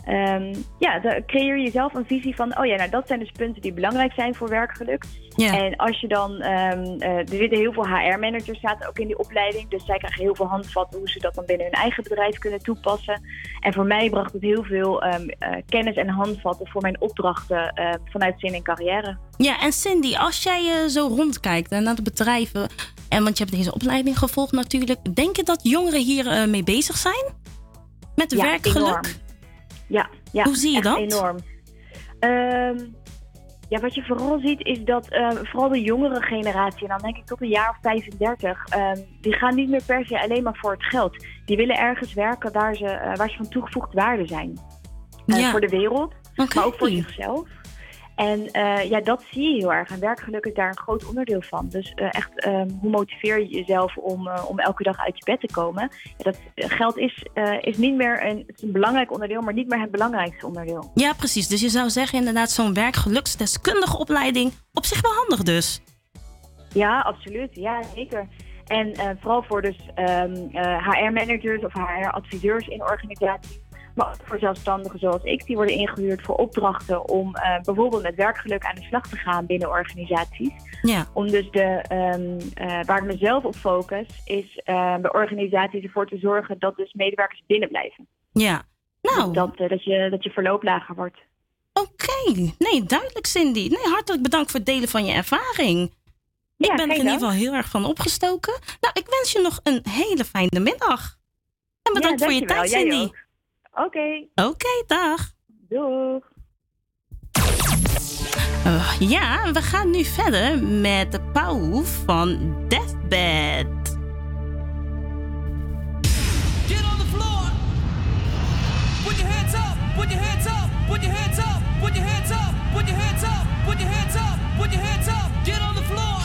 Ehm, ja, dan creëer je zelf een visie van, oh ja, nou dat zijn dus punten die belangrijk zijn voor werkgeluk. Ja. En als je dan, ehm, eh, er zitten heel veel HR-managers zaten ook in die opleiding, dus zij krijgen heel veel handvatten hoe ze dat dan binnen hun eigen bedrijf kunnen toepassen. En voor mij bracht het heel veel ehm, eh, kennis en handvatten voor mijn opdrachten vanuit zin en carrière. Ja, en Cindy, als jij eh, zo rondkijkt eh, naar de bedrijven, en want je hebt deze opleiding gevolgd natuurlijk, denk je dat jongeren hier mee bezig zijn? Met Ja, werkgeluk? enorm. Ja, ja. Hoe zie je dat? Enorm. Ehm, ja, wat je vooral ziet is dat eh, vooral de jongere generatie, en dan denk ik tot een jaar of 35, ehm, die gaan niet meer per se alleen maar voor het geld. Die willen ergens werken waar ze, eh, waar ze van toegevoegd waarde zijn. Eh, Ja. Voor de wereld, maar ook voor zichzelf. En eh, ja, dat zie je heel erg. En werkgeluk is daar een groot onderdeel van. Dus eh, echt, ehm, hoe motiveer je jezelf om, eh, om elke dag uit je bed te komen? Dat geld is, is niet meer een, belangrijk onderdeel, maar niet meer het belangrijkste onderdeel. Ja, precies. Dus je zou zeggen inderdaad, zo'n werkgeluksdeskundige opleiding op zich wel handig dus. Ja, absoluut. Ja, zeker. En vooral voor dus ehm, HR-managers of HR-adviseurs in organisaties voor zelfstandigen zoals ik, die worden ingehuurd voor opdrachten om eh, bijvoorbeeld met werkgeluk aan de slag te gaan binnen organisaties. Ja. Om dus de, ehm, eh, waar ik mezelf op focus, is uh, bij organisaties ervoor te zorgen dat dus medewerkers binnen blijven. Ja, dus nou. Dat, dat, je, dat je verloop lager wordt. Oké, nee, duidelijk Cindy. Nee, hartelijk bedankt voor het delen van je ervaring. Ja, ik ben er in ieder geval heel erg van opgestoken. Nou, ik wens je nog een hele fijne middag. En bedankt voor je tijd, Cindy. Oké. Okay. Oké, okay, dag. Doeg. Oh, ja, we gaan nu verder met de Pauw van Deathbed. Put your hands up, Put your hands up, put your hands up, put your hands up, get on the floor.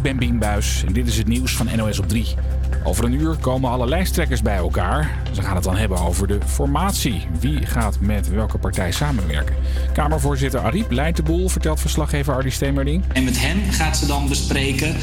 Ik ben Bien Buis en dit is het nieuws van NOS op 3. Over een uur komen alle lijsttrekkers bij elkaar. Ze gaan het dan hebben over de formatie. Wie gaat met welke partij samenwerken? Kamervoorzitter Ariep leidt de boel, vertelt verslaggever Ardi Stemerding. En met hen gaat ze dan bespreken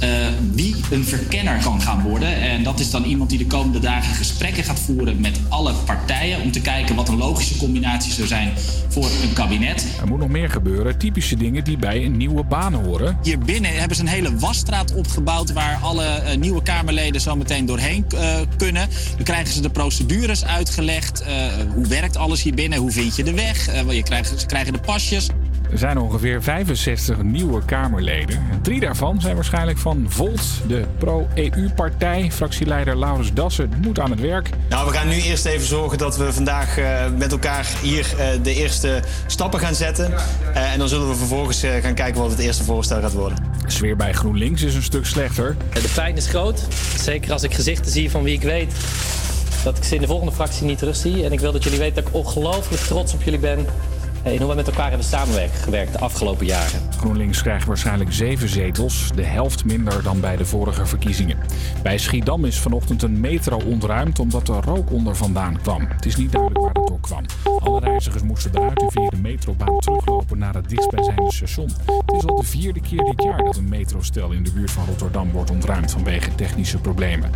eh, wie een verkenner kan gaan worden. En dat is dan iemand die de komende dagen gesprekken gaat voeren met alle partijen. Om te kijken wat een logische combinatie zou zijn voor een kabinet. Er moet nog meer gebeuren, typische dingen die bij een nieuwe baan horen. Hier binnen hebben ze een hele wasstraat opgebouwd waar alle eh, nieuwe Kamerleden zo meteen doorheen eh, kunnen. Dan krijgen ze de procedures uitgelegd. Eh, hoe werkt alles hier binnen? Hoe vind je de weg? Je krijgt, ze krijgen de pasjes. Er zijn ongeveer 65 nieuwe Kamerleden. En Drie daarvan zijn waarschijnlijk van Volt, de pro-EU-partij. Fractieleider Laurens Dassen moet aan het werk. Nou, we gaan nu eerst even zorgen dat we vandaag eh, met elkaar hier eh, de eerste stappen gaan zetten. Eh, en dan zullen we vervolgens eh, gaan kijken wat het eerste voorstel gaat worden. De sfeer bij GroenLinks is een stuk slechter. De pijn is groot. Zeker als ik gezichten zie van wie ik weet dat ik ze in de volgende fractie niet terug zie. En ik wil dat jullie weten dat ik ongelooflijk trots op jullie ben. In hoe we met elkaar hebben samengewerkt de afgelopen jaren. GroenLinks krijgt waarschijnlijk zeven zetels, de helft minder dan bij de vorige verkiezingen. Bij Schiedam is vanochtend een metro ontruimd omdat er rook onder vandaan kwam. Het is niet duidelijk waar het door kwam. Alle reizigers moesten eruit en via de metrobaan teruglopen naar het dichtstbijzijnde station. Het is al de vierde keer dit jaar dat een metrostel in de buurt van Rotterdam wordt ontruimd vanwege technische problemen.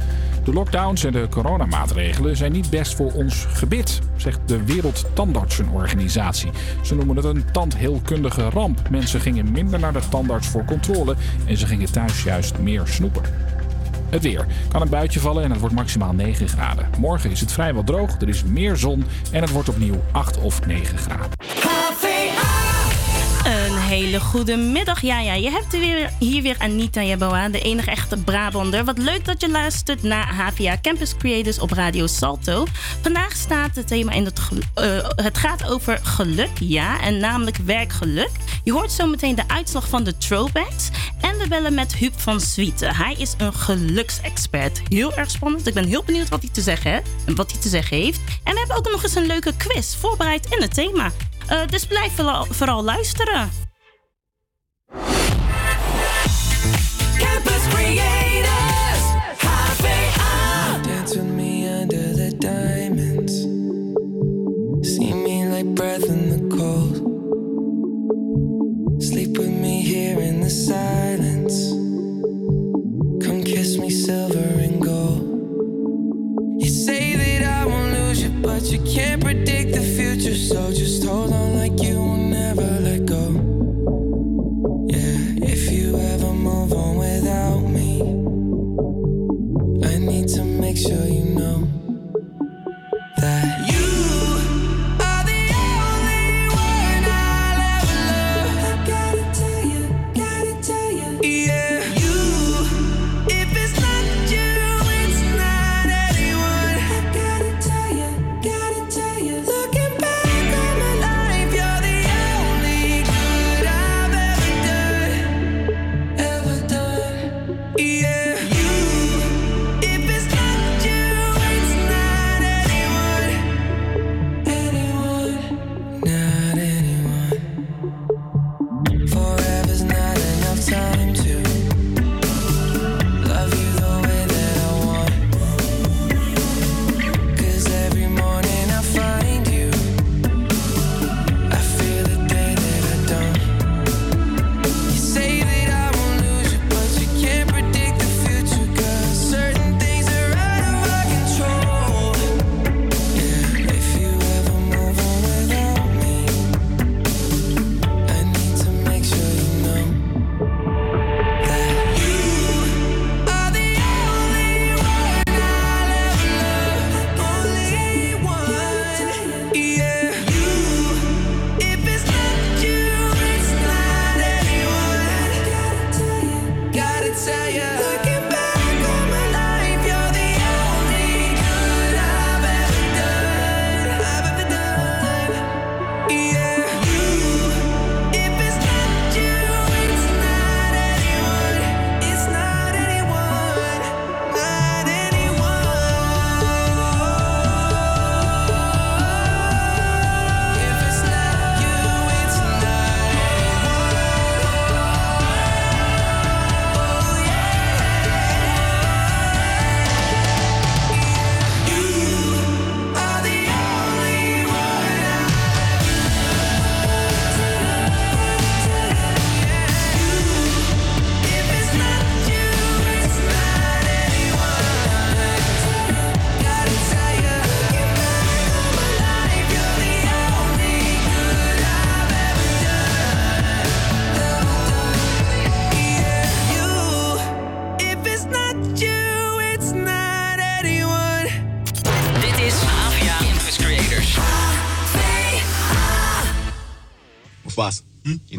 De lockdowns en de coronamaatregelen zijn niet best voor ons gebit, zegt de Wereldtandartsenorganisatie. Ze noemen het een tandheelkundige ramp. Mensen gingen minder naar de tandarts voor controle en ze gingen thuis juist meer snoepen. Het weer. Kan een buitje vallen en het wordt maximaal 9 graden. Morgen is het vrijwel droog, er is meer zon en het wordt opnieuw 8 of 9 graden. Een hele goede middag. Ja, ja, je hebt er weer, hier weer Anita Jeboa, de enige echte Brabander. Wat leuk dat je luistert naar HVA Campus Creators op Radio Salto. Vandaag staat het thema in het... eh, het gaat over geluk, ja, en namelijk werkgeluk. Je hoort zo meteen de uitslag van de throwbacks. En we bellen met Huub van Zwieten. Hij is een geluksexpert. Heel erg spannend. Ik ben heel benieuwd wat hij te zeggen, wat hij te zeggen heeft. En we hebben ook nog eens een leuke quiz voorbereid in het thema. Eh, dus blijf vooral, vooral luisteren. Campus Creators, HVA. Dance with me under the diamonds. See me like breath in the cold. Sleep with me here in the silence. Come kiss me silver and gold. You say that I won't lose you, but you can't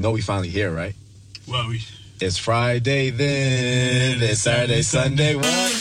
know we finally here, right? Well, we. It's Friday then. It's Saturday, Sunday. What?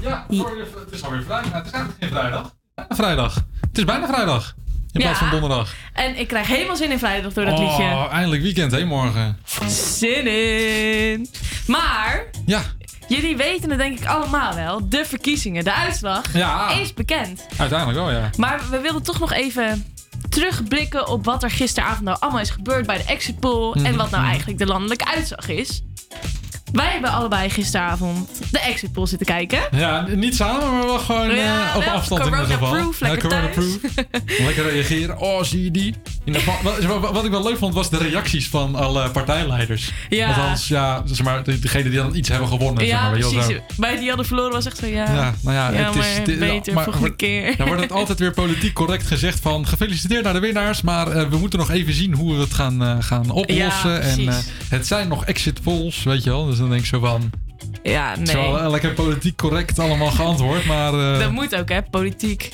Ja, het is alweer vrijdag. Het is eigenlijk geen vrijdag. Bijna vrijdag. Het is bijna vrijdag. In plaats Ja. van donderdag. En ik krijg helemaal zin in vrijdag door dat oh, liedje. eindelijk weekend, hè, morgen. Zin in. Maar, Ja, jullie weten het denk ik allemaal wel. De verkiezingen, de uitslag Ja. is bekend. uiteindelijk wel, ja. Maar we wilden toch nog even terugblikken op wat er gisteravond nou allemaal is gebeurd bij de exit poll. En Mhm, wat nou mhm. eigenlijk de landelijke uitslag is. Wij hebben allebei gisteravond de exit poll zitten kijken. Ja, niet samen, maar wel gewoon Ja, eh, op wel afstand in ieder geval. corona-proof, lekker ja, thuis. corona-proof. lekker reageren. Oh, zie je die? Wat, ik wel leuk vond, was de reacties van alle partijleiders. Ja. Althans, ja, zeg maar, de- degene die dan iets hebben gewonnen. zeg Ja, maar, wel precies. zo. Bij die hadden verloren was echt zo, ja. Ja, nou ja, het is- maar beter maar- volgende keer. Dan wordt het altijd weer politiek correct gezegd van gefeliciteerd naar de winnaars, maar eh, we moeten nog even zien hoe we het gaan, eh, gaan oplossen. Ja, en eh, het zijn nog exit polls, weet je wel. Dus dan denk ik zo van, Ja, het is wel nee. eh, lekker politiek correct allemaal geantwoord, maar... eh, Dat moet ook, hè, politiek.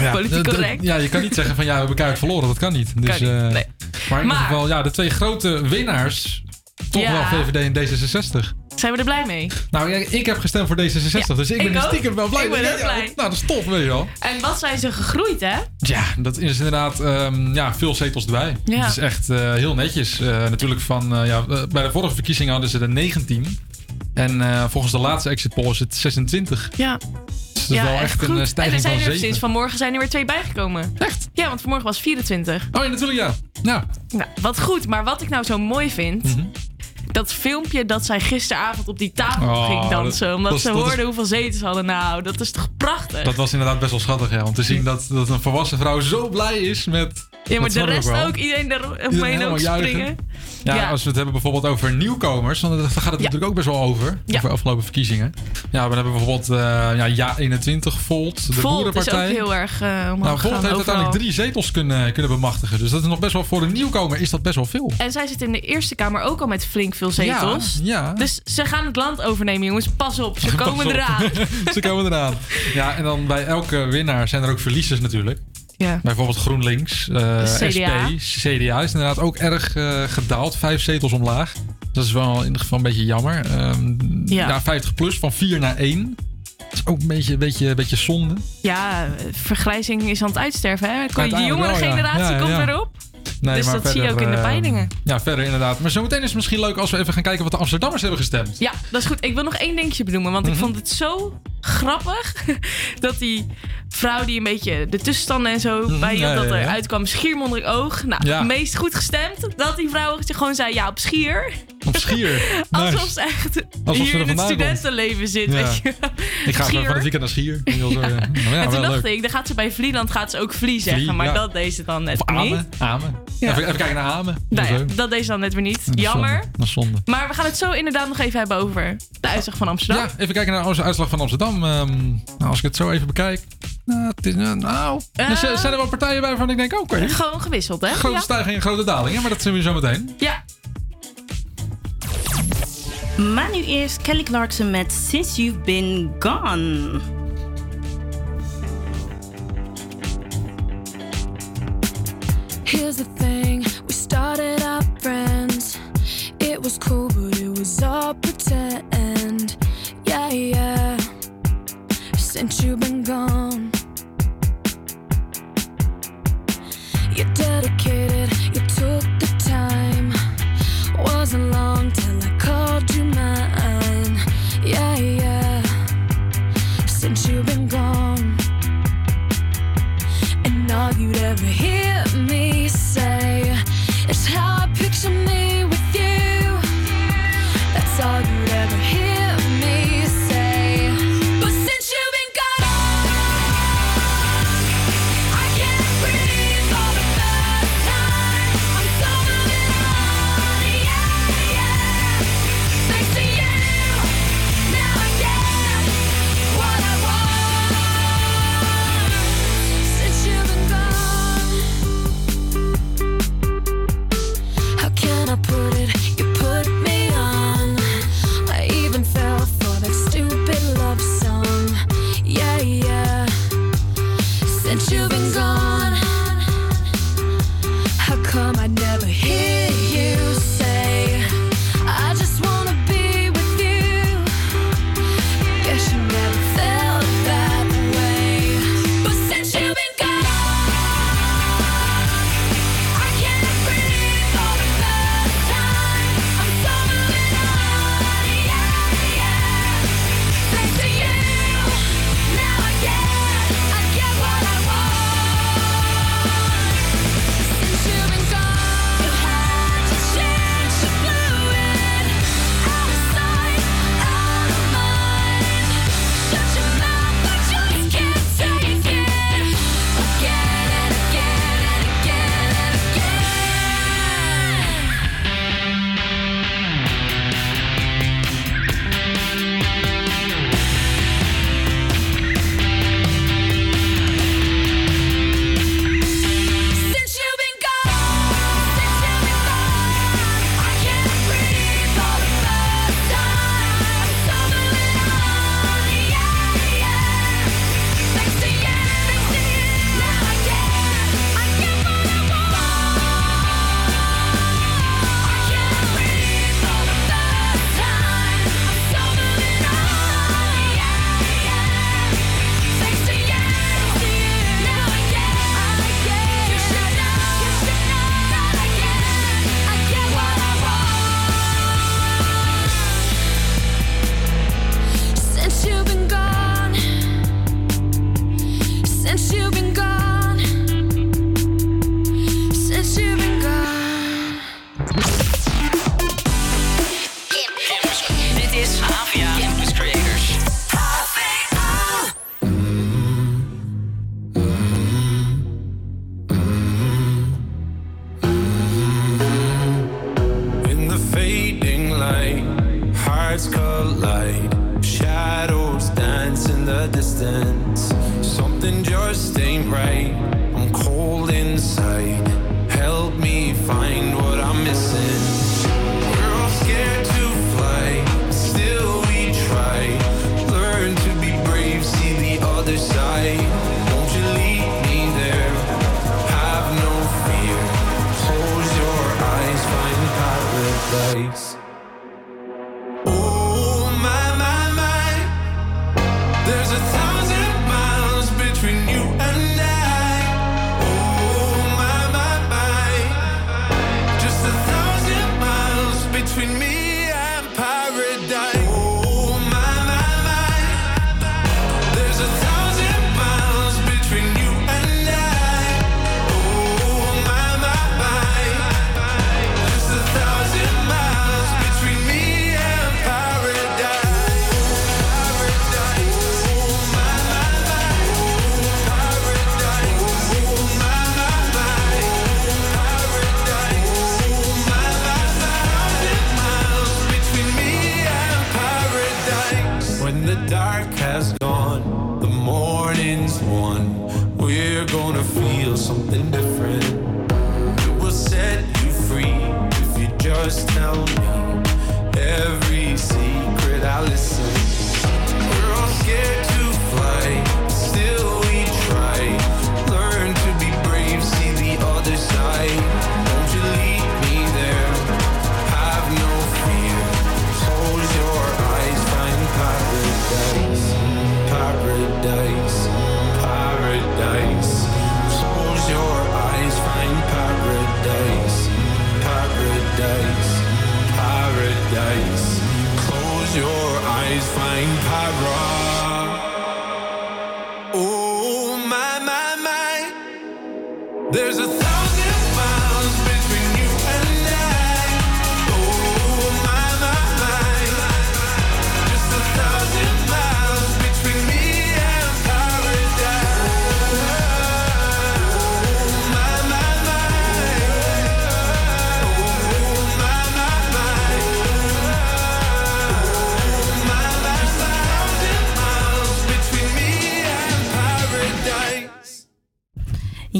ja, politiek correct. Ja, je kan niet zeggen van ja, we hebben elkaar verloren. Dat kan niet. Dus, Kan niet, eh, nee. Maar in ieder geval, ja, de twee grote winnaars. Toch Ja. wel VVD en D66. Zijn we er blij mee? Nou, ik heb gestemd voor D66, dus ik ben ik er stiekem wel blij Ik ben mee. Ja, blij. Nou, dat is tof, weet je wel. En wat zijn ze gegroeid, hè? Ja, dat is inderdaad ehm, ja, veel zetels erbij. Ja. Het is echt heel netjes. Natuurlijk van, ja, bij de vorige verkiezingen hadden ze er 19. En eh, volgens de laatste exit poll is het 26. Ja. Dus dat is wel echt een eh, en stijging er zijn van er 7. sinds vanmorgen zijn er weer twee bijgekomen. Echt? Ja, want vanmorgen was 24. Oh ja, natuurlijk ja. Nou. Nou, wat goed. Maar wat ik nou zo mooi vind... Mhm. Dat filmpje dat zij gisteravond op die tafel Oh, ging dansen. dat- omdat dat ze is- hoorden hoeveel zetels ze hadden. Nou, dat is toch prachtig? Dat was inderdaad best wel schattig, ja. Om te zien dat, dat een volwassen vrouw zo blij is met Ja, maar Dat de rest ook. Iedereen er Iedereen omheen helemaal ook juichen. springen. Ja, Ja. als we het hebben bijvoorbeeld over nieuwkomers, dan gaat het natuurlijk ook best wel over. Ja. Over de afgelopen verkiezingen. Ja, we hebben bijvoorbeeld eh, ja, Ja 21, Volt, de Volt is Boerenpartij. ook heel erg omhoog nou, Volt heeft overal. uiteindelijk drie zetels kunnen, kunnen bemachtigen. Dus dat is nog best wel voor een nieuwkomer is dat best wel veel. En zij zit in de Eerste Kamer ook al met flink veel zetels. Ja, ja. Dus ze gaan het land overnemen, jongens. Pas op, ze komen op. eraan. Ze komen eraan. Ja, en dan bij elke winnaar zijn er ook verliezers natuurlijk. Ja. Bijvoorbeeld GroenLinks, eh, CDA. SP, CDA is inderdaad ook erg eh, gedaald. Vijf zetels omlaag. Dat is wel in ieder geval een beetje jammer. Ehm, Ja. ja. 50 plus, van 4 naar 1. Dat is ook een beetje, beetje, beetje zonde. Ja, vergrijzing is aan het uitsterven. Hè? De Uiteindelijk jongere wel, generatie Ja, komt ja. Nee, dus maar dat zie je verder, ook in de eh, peilingen. Ja, verder inderdaad. Maar zometeen is het misschien leuk als we even gaan kijken wat de Amsterdammers hebben gestemd. Ja, dat is goed. Ik wil nog één dingetje benoemen. Want Mhm. ik vond het zo grappig dat die vrouw die een beetje de tussenstanden en zo bij Mhm, ja, dat ja, ja. eruit kwam, schiermonderig oog. Nou, meest goed gestemd dat die vrouw gewoon zei ja op schier. Op schier. Alsof Nice. ze echt Alsof hier er in het komt. studentenleven zit. Ja. Weet je. Ik ga van het weekend naar Schier. Heel zo, ja. Nou ja, en toen dacht leuk. ik, dan gaat ze bij Vlieland gaat ze ook Vlie zeggen. Maar ja. dat deed ze dan net Of niet. Amen. Ja. Even, even kijken naar Amen. Nou ja, dat deed ze dan net weer niet. Dat Jammer. zonde. Dat is zonde. Maar we gaan het zo inderdaad nog even hebben over de uitslag van Amsterdam. Ja, even kijken naar onze uitslag van Amsterdam. Ehm, nou, als ik het zo even bekijk. Nou, het is, eh, nou er zijn er wel partijen bij waarvan ik denk, oké. Gewoon gewisseld, hè? Grote Ja. stijging en grote dalingen, maar dat zien we zo meteen. Ja. Maar nu eerst Kelly Clarkson met Since You've Been Gone. Here's the thing, we started out friends. It was cool, but it was all pretend. Yeah, yeah. Since you've been gone, between me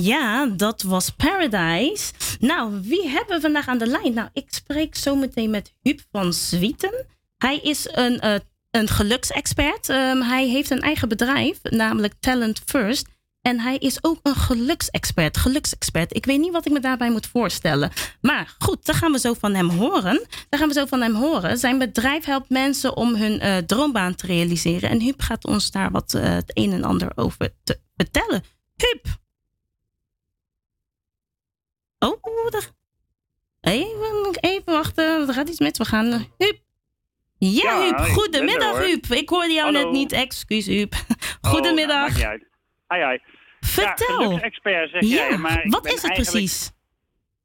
Ja, dat was Paradise. Nou, wie hebben we vandaag aan de lijn? Nou, ik spreek zo meteen met Huub van Zwieten. Hij is een, eh, een geluksexpert. Ehm, hij heeft een eigen bedrijf, namelijk Talent First. En hij is ook een geluksexpert. Geluksexpert. Ik weet niet wat ik me daarbij moet voorstellen. Maar goed, daar gaan we zo van hem horen. Daar gaan we zo van hem horen. Zijn bedrijf helpt mensen om hun eh, droombaan te realiseren. En Huub gaat ons daar wat eh, het een en ander over te vertellen. Huub! Oh, daar... Even, even wachten. Er gaat iets met. We gaan. Huub. Ja, Ja, Huub. er, Goedemiddag. Huub. Ik hoorde jou Hallo. net niet. Excuus, Huub. Oh, Goedemiddag. nou, niet uit. Hi, hi. Vertel. Ja, expert zeg Ja, jij. Maar wat is het precies?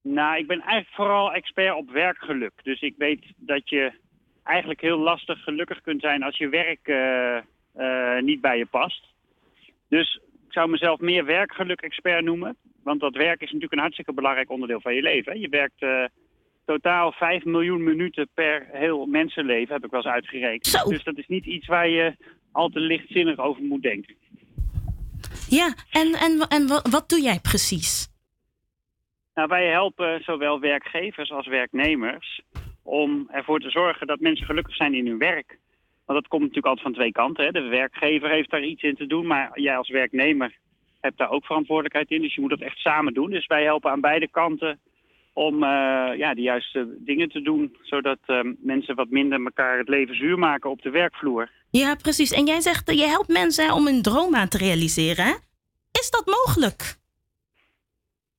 Nou, ik ben eigenlijk vooral expert op werkgeluk. Dus ik weet dat je eigenlijk heel lastig gelukkig kunt zijn als je werk eh, eh, niet bij je past. Dus ik zou mezelf meer werkgeluk-expert noemen. Want dat werk is natuurlijk een hartstikke belangrijk onderdeel van je leven. hè. Je werkt eh, totaal 5 miljoen minuten per heel mensenleven, heb ik wel eens uitgerekend. Dus dat is niet iets waar je al te lichtzinnig over moet denken. Ja, en, en, en wat, wat doe jij precies? Nou, wij helpen zowel werkgevers als werknemers om ervoor te zorgen dat mensen gelukkig zijn in hun werk. Want dat komt natuurlijk altijd van twee kanten. Hè. De werkgever heeft daar iets in te doen, maar jij als werknemer hebt daar ook verantwoordelijkheid in. Dus je moet dat echt samen doen. Dus wij helpen aan beide kanten om eh, ja, de juiste dingen te doen, zodat eh, mensen wat minder elkaar het leven zuur maken op de werkvloer. Ja, precies. En jij zegt, eh, je helpt mensen om hun droombaan te realiseren. Hè? Is dat mogelijk?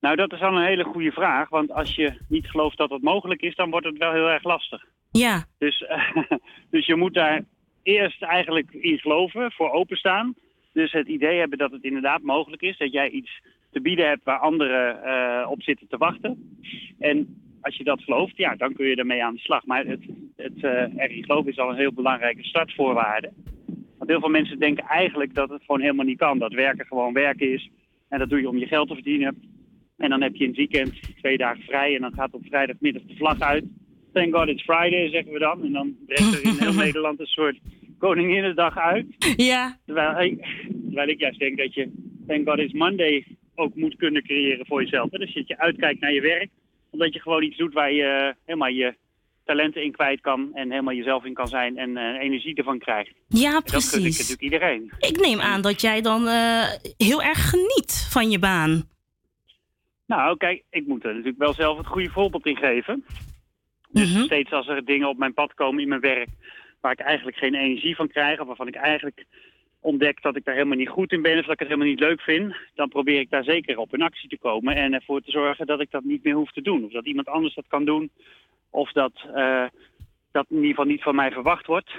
Nou, dat is al een hele goede vraag. Want als je niet gelooft dat het mogelijk is, dan wordt het wel heel erg lastig. Ja. Dus, dus je moet daar eerst eigenlijk in geloven, voor openstaan. Dus het idee hebben dat het inderdaad mogelijk is. Dat jij iets te bieden hebt waar anderen eh, op zitten te wachten. En als je dat gelooft, ja, dan kun je ermee aan de slag. Maar het, het eh, erin geloven is al een heel belangrijke startvoorwaarde. Want heel veel mensen denken eigenlijk dat het gewoon helemaal niet kan. Dat werken gewoon werken is. En dat doe je om je geld te verdienen. En dan heb je het weekend twee dagen vrij. En dan gaat op vrijdagmiddag de vlag uit. Thank God it's Friday, zeggen we dan. En dan breekt er in heel Nederland een soort Koninginnedag uit. Ja. Terwijl, hey, terwijl ik juist denk dat je Thank God It's Monday ook moet kunnen creëren voor jezelf. Hè? Dus dat je uitkijkt naar je werk, omdat je gewoon iets doet waar je eh, helemaal je talenten in kwijt kan en helemaal jezelf in kan zijn en eh, energie ervan krijgt. Ja, En dat gun ik precies. natuurlijk iedereen. Ik neem aan dat jij dan eh, heel erg geniet van je baan. Nou, kijk, ik moet er natuurlijk wel zelf het goede voorbeeld in geven. Dus steeds als er dingen op mijn pad komen in mijn werk waar ik eigenlijk geen energie van krijg, of waarvan ik eigenlijk ontdek dat ik daar helemaal niet goed in ben of dat ik het helemaal niet leuk vind, dan probeer ik daar zeker op in actie te komen en ervoor te zorgen dat ik dat niet meer hoef te doen. Of dat iemand anders dat kan doen, of dat eh, dat in ieder geval niet van mij verwacht wordt.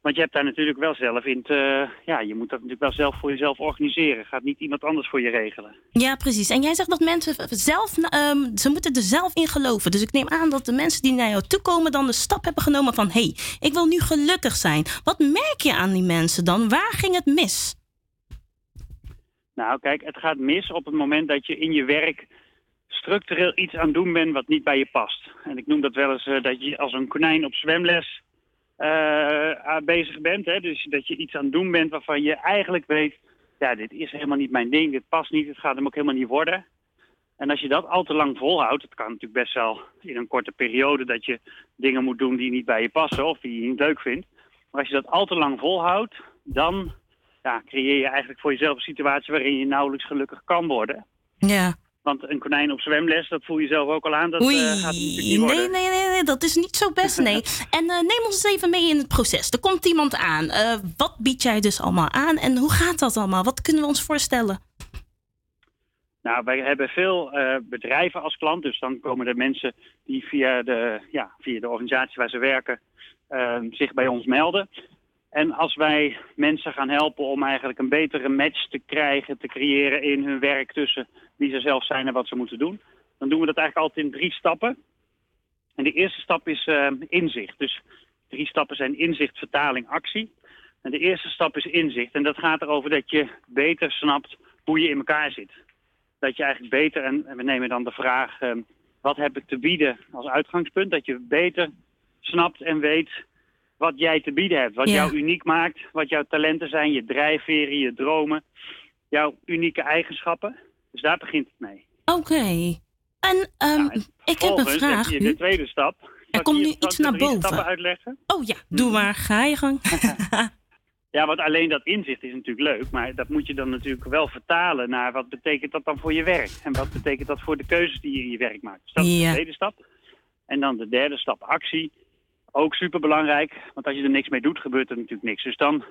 Want je hebt daar natuurlijk wel zelf in te... Ja, je moet dat natuurlijk wel zelf voor jezelf organiseren. Gaat niet iemand anders voor je regelen. Ja, precies. En jij zegt dat mensen zelf, ehm, ze moeten er zelf in geloven. Dus ik neem aan dat de mensen die naar jou toe komen dan de stap hebben genomen van... hé, hey, ik wil nu gelukkig zijn. Wat merk je aan die mensen dan? Waar ging het mis? Nou, kijk, het gaat mis op het moment dat je in je werk structureel iets aan het doen bent wat niet bij je past. En ik noem dat wel eens eh, dat je als een konijn op zwemles aan- bezig bent. Hè? Dus dat je iets aan het doen bent waarvan je eigenlijk weet... ja, dit is helemaal niet mijn ding, dit past niet, het gaat hem ook helemaal niet worden. En als je dat al te lang volhoudt, het kan natuurlijk best wel in een korte periode... dat je dingen moet doen die niet bij je passen of die je niet leuk vindt. Maar als je dat al te lang volhoudt, dan ja, creëer je eigenlijk voor jezelf een situatie waarin je nauwelijks gelukkig kan worden. Ja. Want een konijn op zwemles, dat voel je zelf ook al aan, dat eh, Oei, gaat het natuurlijk niet nee, worden. nee, nee, nee, dat is niet zo best, nee. En eh, neem ons eens even mee in het proces. Er komt iemand aan. Eh, wat bied jij dus allemaal aan en hoe gaat dat allemaal? Wat kunnen we ons voorstellen? Nou, wij hebben veel eh, bedrijven als klant, dus dan komen er mensen die via de, ja, via de organisatie waar ze werken eh, zich bij ons melden. En als wij mensen gaan helpen om eigenlijk een betere match te krijgen, te creëren in hun werk tussen wie ze zelf zijn en wat ze moeten doen, dan doen we dat eigenlijk altijd in drie stappen. En de eerste stap is eh, inzicht. Dus drie stappen zijn inzicht, vertaling, actie. En de eerste stap is inzicht. En dat gaat erover dat je beter snapt hoe je in elkaar zit. Dat je eigenlijk beter, en we nemen dan de vraag, eh, wat heb ik te bieden als uitgangspunt? Dat je beter snapt en weet wat jij te bieden hebt. Wat Ja. jou uniek maakt, wat jouw talenten zijn, je drijfveren, je dromen, jouw unieke eigenschappen. Dus daar begint het mee. Oké. En ehm, ik heb een vraag heb je de tweede stap. Er komt nu iets naar boven. stappen uitleggen? Oh ja, doe maar. Ga je gang. Ja, want alleen dat inzicht is natuurlijk leuk, maar dat moet je dan natuurlijk wel vertalen naar wat betekent dat dan voor je werk? En wat betekent dat voor de keuzes die je in je werk maakt? Dus dat is Ja. de tweede stap. En dan de derde stap, actie. Ook superbelangrijk, want als je er niks mee doet, gebeurt er natuurlijk niks. Dus dan,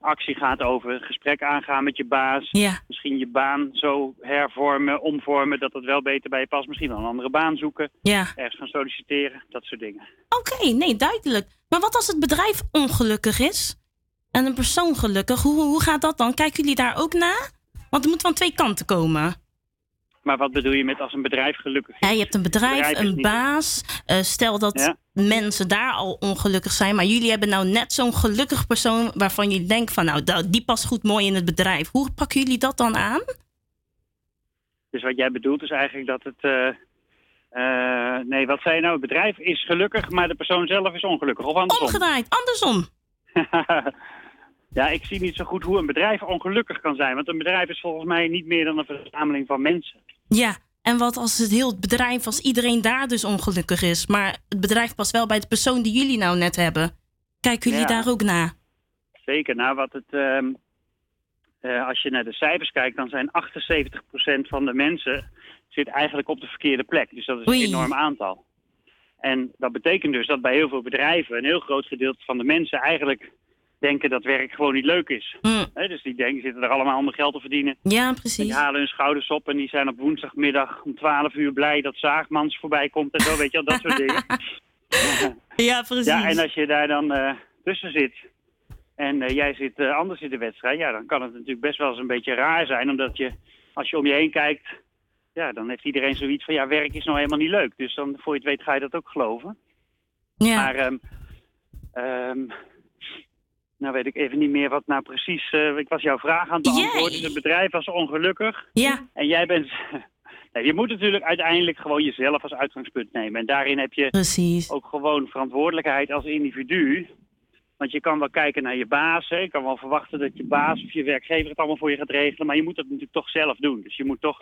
actie gaat over gesprek aangaan met je baas. Ja. Misschien je baan zo hervormen, omvormen, dat het wel beter bij je past. Misschien wel een andere baan zoeken. Ja. Ergens gaan solliciteren, dat soort dingen. Oké, nee, duidelijk. Maar wat als het bedrijf ongelukkig is? En een persoon gelukkig? Hoe, hoe gaat dat dan? Kijken jullie daar ook naar? Want er moet van twee kanten komen. Maar wat bedoel je met als een bedrijf gelukkig is? Ja, je hebt een bedrijf, een niet- baas. Eh, stel dat Ja. mensen daar al ongelukkig zijn, maar jullie hebben nou net zo'n gelukkig persoon waarvan je denkt van nou, die past goed mooi in het bedrijf. Hoe pakken jullie dat dan aan? Dus wat jij bedoelt is eigenlijk dat het... eh, eh, nee, wat zei je nou? Het bedrijf is gelukkig, maar de persoon zelf is ongelukkig. Of andersom? Omgedraaid, andersom. ja, ik zie niet zo goed hoe een bedrijf ongelukkig kan zijn. Want een bedrijf is volgens mij niet meer dan een verzameling van mensen. Ja, en wat als het heel bedrijf, als iedereen daar dus ongelukkig is, maar het bedrijf past wel bij de persoon die jullie nou net hebben. Kijken jullie Ja. daar ook naar? Zeker, nou wat het... ehm, eh, als je naar de cijfers kijkt, dan zijn 78% van de mensen zit eigenlijk op de verkeerde plek. Dus dat is een Oei. enorm aantal. En dat betekent dus dat bij heel veel bedrijven een heel groot gedeelte van de mensen eigenlijk denken dat werk gewoon niet leuk is. Hè, dus die denken, zitten er allemaal om geld te verdienen. Ja, precies. die halen hun schouders op en die zijn op woensdagmiddag om 12 uur blij dat Zaagmans voorbij komt en zo, weet je wel, dat soort dingen. Ja, precies. Ja, en als je daar dan eh, tussen zit en eh, jij zit eh, anders in de wedstrijd, ja, dan kan het natuurlijk best wel eens een beetje raar zijn, omdat je, als je om je heen kijkt, ja, dan heeft iedereen zoiets van, ja, werk is nou helemaal niet leuk. Dus dan, voor je het weet, ga je dat ook geloven. Ja. Maar, ehm, ehm, nou weet ik even niet meer wat nou precies, eh, ik was jouw vraag aan het beantwoorden. Dus het bedrijf was ongelukkig. Ja. En jij bent... Nee, je moet natuurlijk uiteindelijk gewoon jezelf als uitgangspunt nemen. En daarin heb je Precies. ook gewoon verantwoordelijkheid als individu. Want je kan wel kijken naar je baas. Hè. Je kan wel verwachten dat je baas of je werkgever het allemaal voor je gaat regelen. Maar je moet het natuurlijk toch zelf doen. Dus je moet toch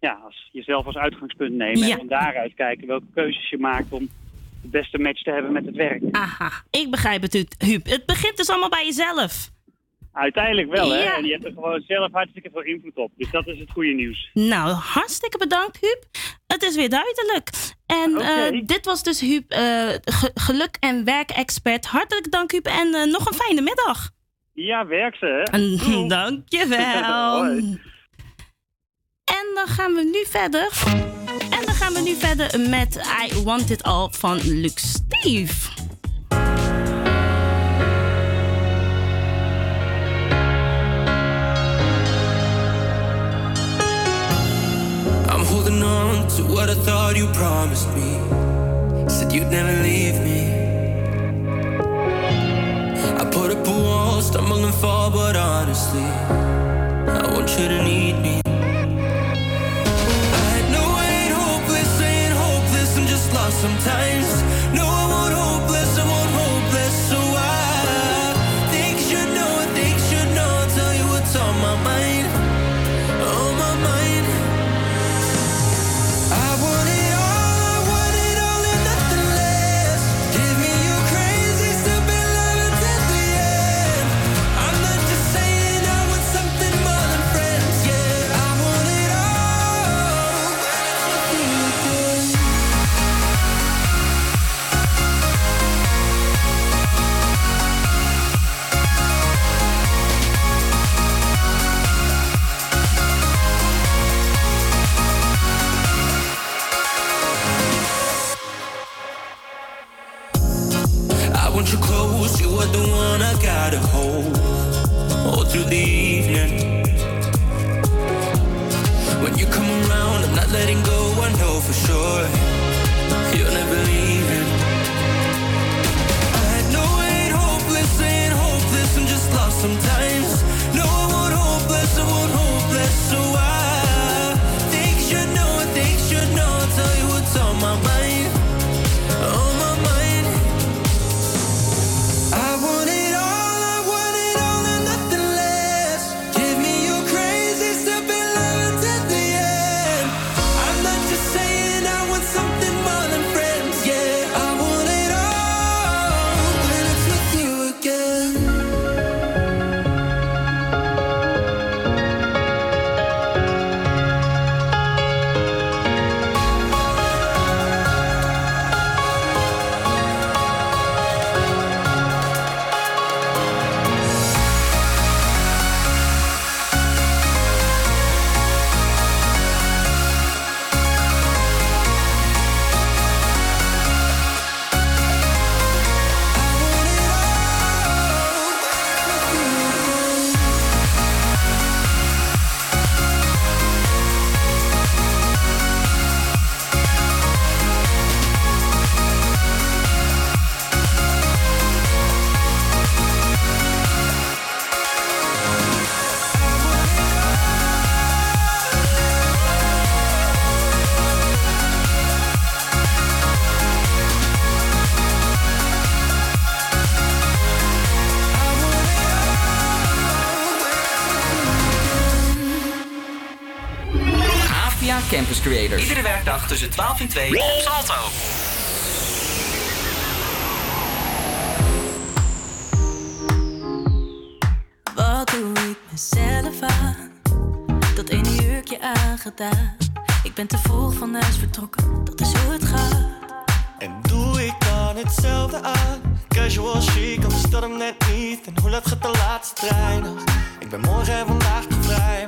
ja, als, jezelf als uitgangspunt nemen. Ja. En van daaruit kijken welke keuzes je maakt om de beste match te hebben met het werk. Aha, ik begrijp het, Huub. Het begint dus allemaal bij jezelf. Uiteindelijk wel, hè? Ja. En je hebt er gewoon zelf hartstikke veel invloed op. Dus dat is het goede nieuws. Nou, hartstikke bedankt, Huub. Het is weer duidelijk. En eh, dit was dus Huub, eh, ge- geluk- en werkexpert. Hartelijk dank, Huub. En eh, nog een fijne middag. Ja, werk ze, hè? Dankjewel. En dan gaan we nu verder. We nu verder met I Want It All van Luke Steve. I'm holding on to what I thought you promised me. Said you'd never leave me. I put up a wall, stumble and fall, but honestly, I want you to need me. Lost sometimes. Iedere werkdag tussen 12 en 2 op Salto. Wat doe ik mezelf aan? Dat ene jurkje aangedaan. Ik ben te vroeg van huis vertrokken, dat is hoe het gaat. En doe ik dan hetzelfde aan? Casual chic, anders dat hem net niet. En hoe laat gaat de laatste trein nog? Ik ben morgen en vandaag te vrij,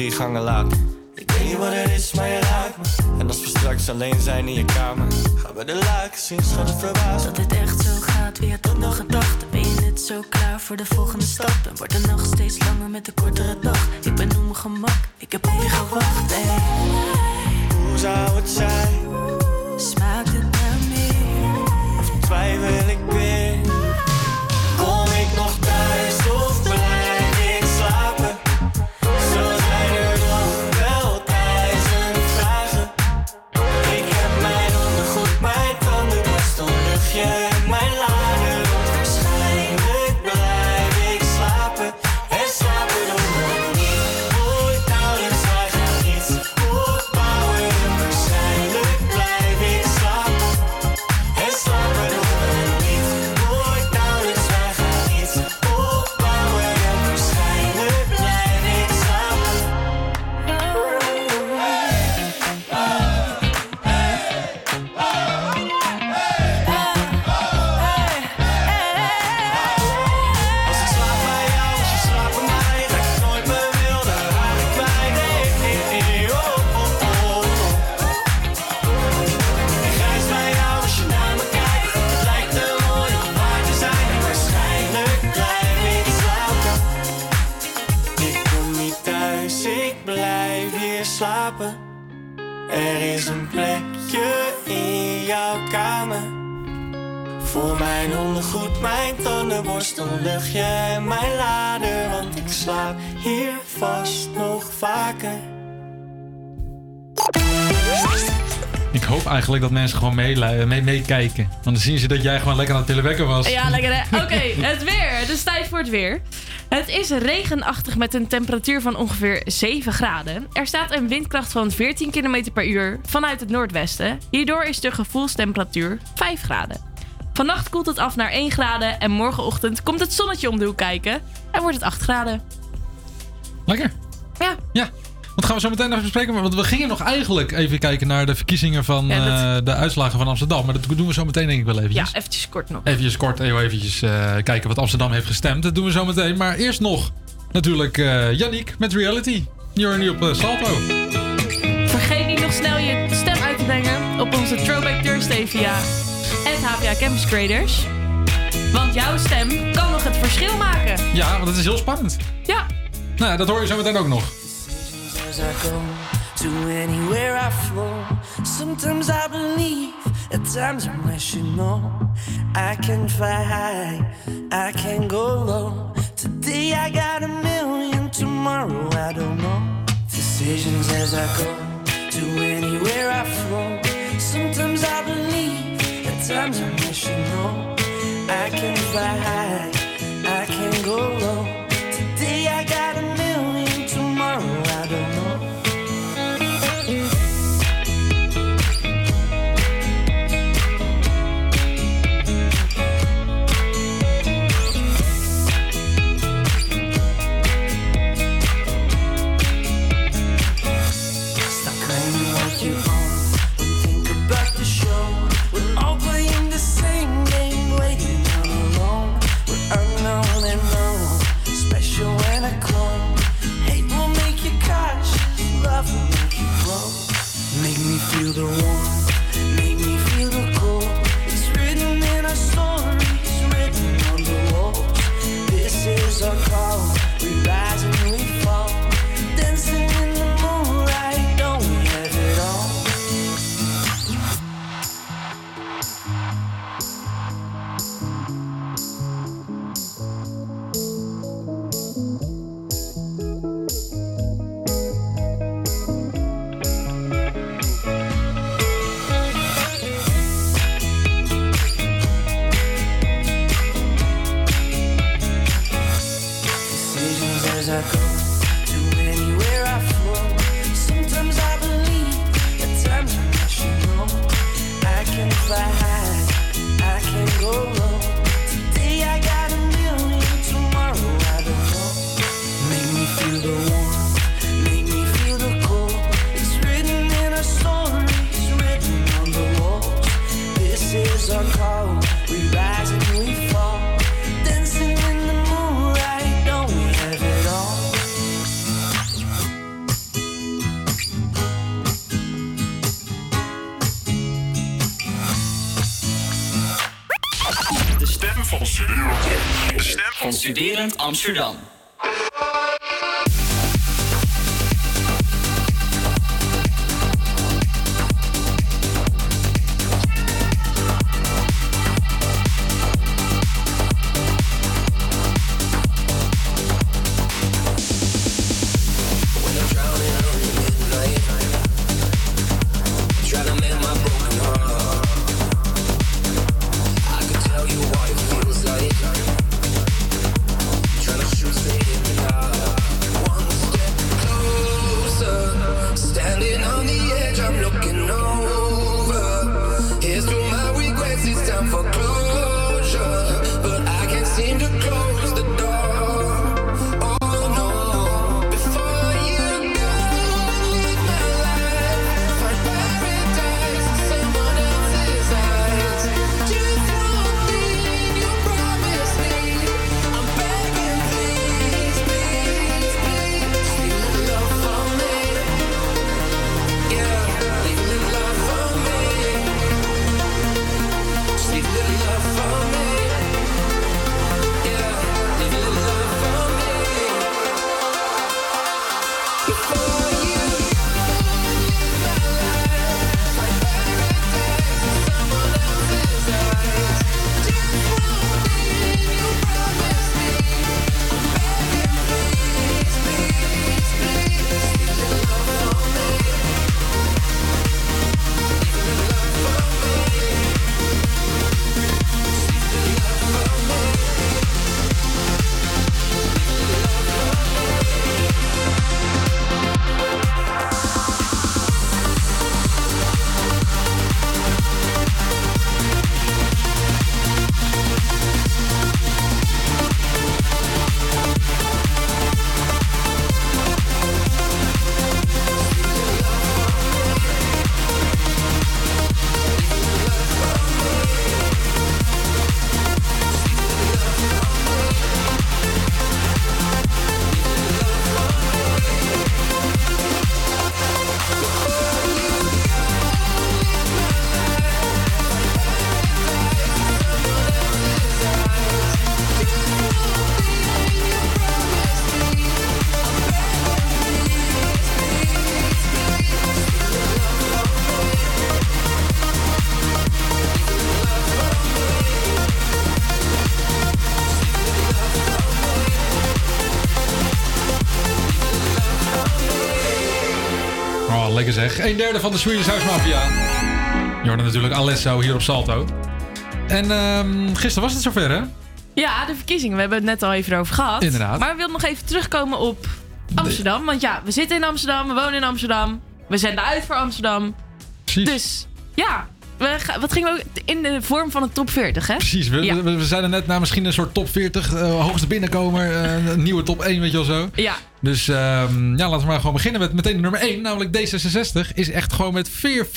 drie gangen later. Ik weet niet wat het is, maar je raakt me. En als we straks alleen zijn in je kamer, gaan we de laken zien, schat het verbaasd. Dat het echt zo gaat, wie had dat nog gedacht? Ben je net zo klaar voor de volgende stap? Eigenlijk dat mensen gewoon mee- meekijken. Want dan zien ze dat jij gewoon lekker aan het pillewekken was. Ja, lekker hè. Oké, het weer. Het is tijd voor het weer. Het is regenachtig met een temperatuur van ongeveer 7 graden. Er staat een windkracht van 14 km per uur vanuit het noordwesten. Hierdoor is de gevoelstemperatuur 5 graden. Vannacht koelt het af naar 1 graden en morgenochtend komt het zonnetje om de hoek kijken en wordt het 8 graden. Lekker. Ja. Ja. Wat gaan we zo meteen even bespreken? Want we gingen nog eigenlijk even kijken naar de verkiezingen van Ja, eh, de uitslagen van Amsterdam. Maar dat doen we zo meteen denk ik wel Ja, eventjes. eventjes kort nog. Eventjes kort, heel eventjes eh, kijken wat Amsterdam heeft gestemd. Dat doen we zo meteen. Maar eerst nog natuurlijk eh Yannick met Reality. You're nu op Salto. Vergeet niet nog snel je stem uit te brengen op onze Throwback Thursday via HVA Campus Creators. Want jouw stem kan nog het verschil maken. Ja, want het is heel spannend. Ja. Nou, dat hoor je zo meteen ook nog. As I go to anywhere I flow. Sometimes I believe, at times I'm rational. I can fly high, I can go low. Today I got a million, tomorrow I don't know. Decisions as I go to anywhere I flow. Sometimes I believe, at times I'm rational. I can fly high, I can go low. Studerend Amsterdam. Trying Een derde van de Swedish House Mafia. Natuurlijk Alesso hier op Salto. En ehm, gisteren was het zover, hè? Ja, de verkiezingen. We hebben het net al even over gehad. Inderdaad. Maar we wilden nog even terugkomen op Amsterdam. Want ja, we zitten in Amsterdam, we wonen in Amsterdam. We zenden uit voor Amsterdam. Dus ja, we wat gingen we ook in de vorm van een top 40, hè? Precies, we, Ja. we, we zeiden net naar misschien een soort top 40, eh, hoogste binnenkomer, een nieuwe top 1, weet je wel zo. Ja. Dus ehm, ja, laten we maar gewoon beginnen met meteen de nummer 1, namelijk D66 is echt gewoon met 4, 4%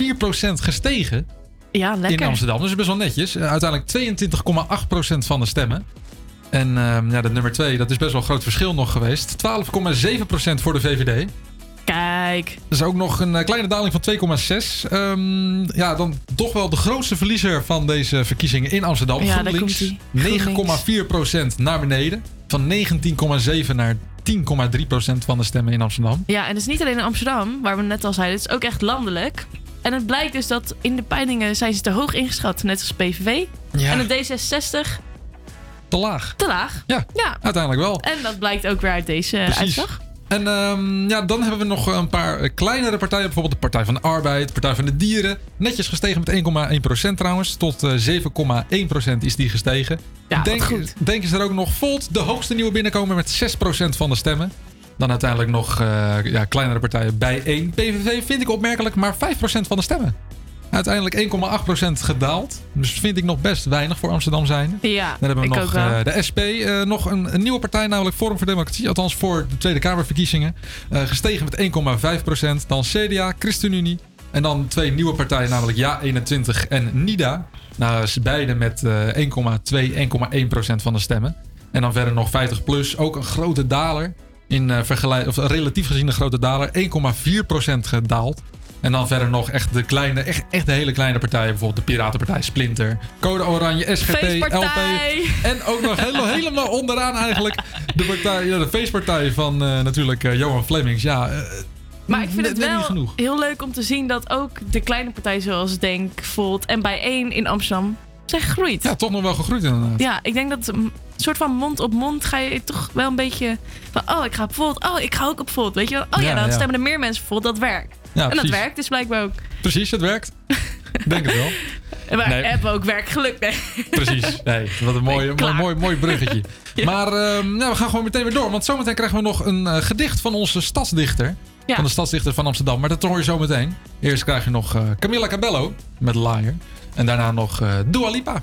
gestegen Ja, lekker. in Amsterdam. Dus best wel netjes. Eh, uiteindelijk 22,8% van de stemmen. En ehm, ja, de nummer 2, dat is best wel een groot verschil nog geweest. 12,7% voor de VVD. Kijk. Dat is ook nog een eh, kleine daling van 2,6. Ehm, ja, dan toch wel de grootste verliezer van deze verkiezingen in Amsterdam. Ja, GroenLinks. komt-ie. GroenLinks. 9,4% naar beneden. Van 19,7 naar 10,3% van de stemmen in Amsterdam. Ja, en het is niet alleen in Amsterdam, waar we net al zeiden. Het is ook echt landelijk. En het blijkt dus dat in de peilingen zijn ze te hoog ingeschat, net als PVV. Ja. En de D66 Te laag. te laag. Ja, Ja. uiteindelijk wel. En dat blijkt ook weer uit deze Precies. uitslag. En ehm, ja, dan hebben we nog een paar eh, kleinere partijen. Bijvoorbeeld de Partij van de Arbeid, de Partij van de Dieren. Netjes gestegen met 1,1% trouwens. Tot eh, 7,1% is die gestegen. Ja, denk, goed. denk is er ook nog Volt, de hoogste nieuwe binnenkomer met 6% van de stemmen. Dan uiteindelijk nog eh, ja, kleinere partijen bij 1. PVV vind ik opmerkelijk, maar 5% van de stemmen. Uiteindelijk 1,8% gedaald. Dus vind ik nog best weinig voor Amsterdam zijn. Ja, Dan hebben we nog eh, de SP, eh, nog een, een nieuwe partij, namelijk Forum voor Democratie. Althans voor de Tweede Kamerverkiezingen. Eh, gestegen met 1,5%. Dan CDA, ChristenUnie. En dan twee nieuwe partijen, namelijk Ja21 en NIDA. Nou, beide met eh 1,2, 1,1% van de stemmen. En dan verder nog 50 plus, ook een grote daler. In vergelijk, of relatief gezien een grote daler, 1,4% gedaald. En dan verder nog echt de kleine, echt, echt de hele kleine partijen. Bijvoorbeeld de Piratenpartij Splinter. Code Oranje, SGP, LP. En ook nog helemaal, helemaal onderaan eigenlijk de, partij, ja, de feestpartij van eh, natuurlijk eh, Johan Flemings. Ja, eh, Maar ik vind het wel heel leuk om te zien dat ook de kleine partijen zoals Denk, Volt en Bijeen in Amsterdam zijn gegroeid. Ja, toch nog wel gegroeid inderdaad. Ja, ik denk dat een soort van mond op mond ga je toch wel een beetje van, oh, ik ga op Volt, oh, ik ga ook op Volt, weet je wel. Oh ja, Ja, dan ja. stemmen er meer mensen voor dat werkt. Ja, en dat precies. werkt dus blijkbaar ook. Precies, het werkt. Denk het wel. En wij Nee. hebben ook werkgeluk. Nee. Precies. Nee, wat een mooi, mooi, mooi, mooi bruggetje. Maar ehm, nou, we gaan gewoon meteen weer door. Want zometeen krijgen we nog een eh, gedicht van onze stadsdichter. Ja. Van de stadsdichter van Amsterdam. Maar dat hoor je zo meteen. Eerst krijg je nog eh, Camilla Cabello met Liar. En daarna nog eh Dua Lipa.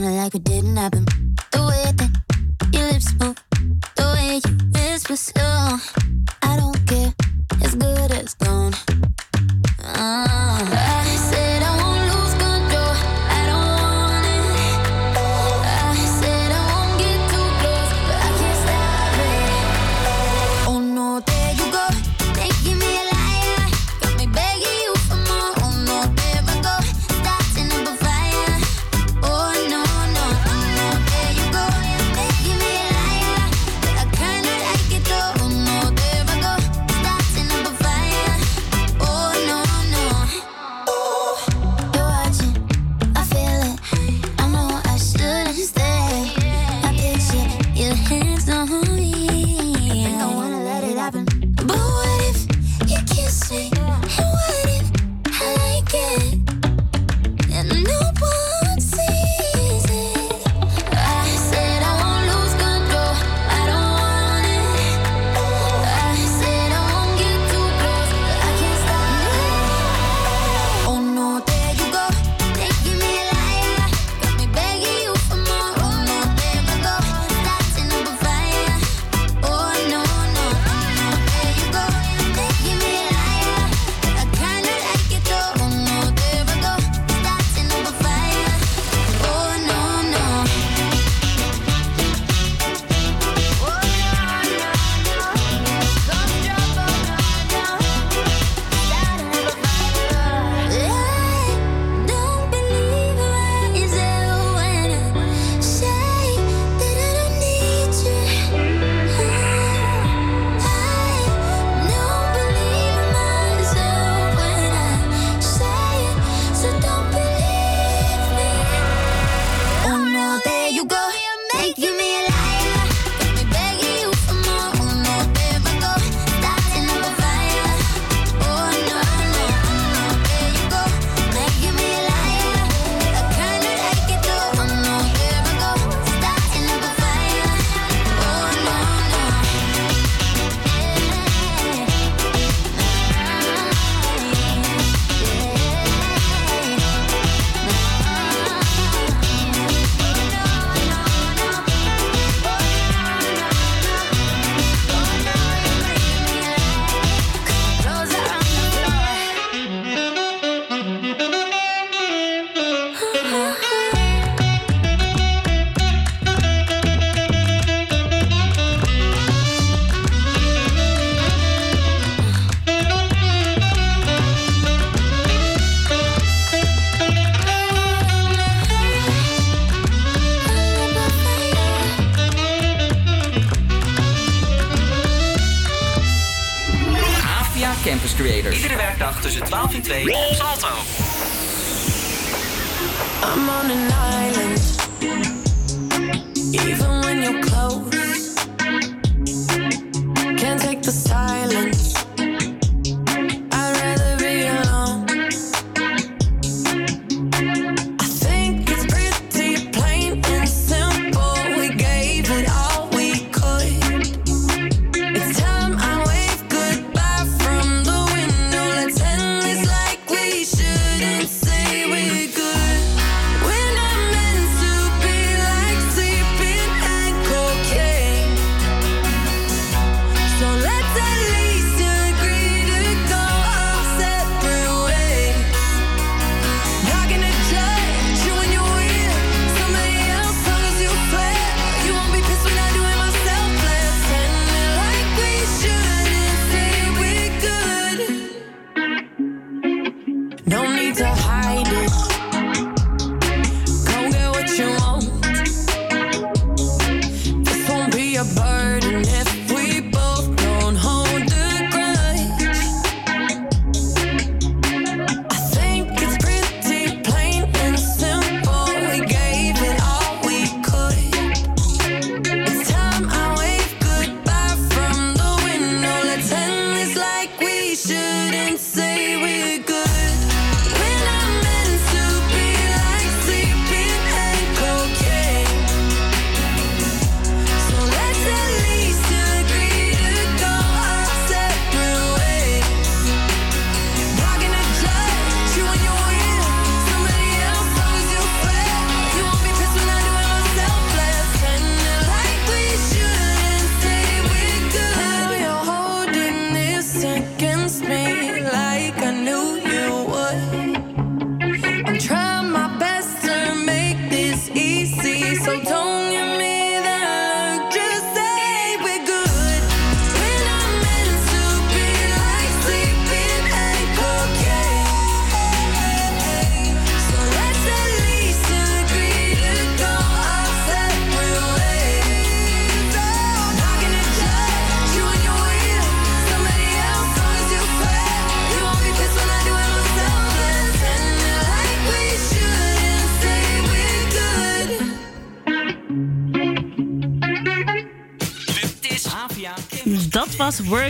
Kinda like it didn't happen. The way that your lips move, the way you whisper slow. I don't care, it's good as gone. Ah.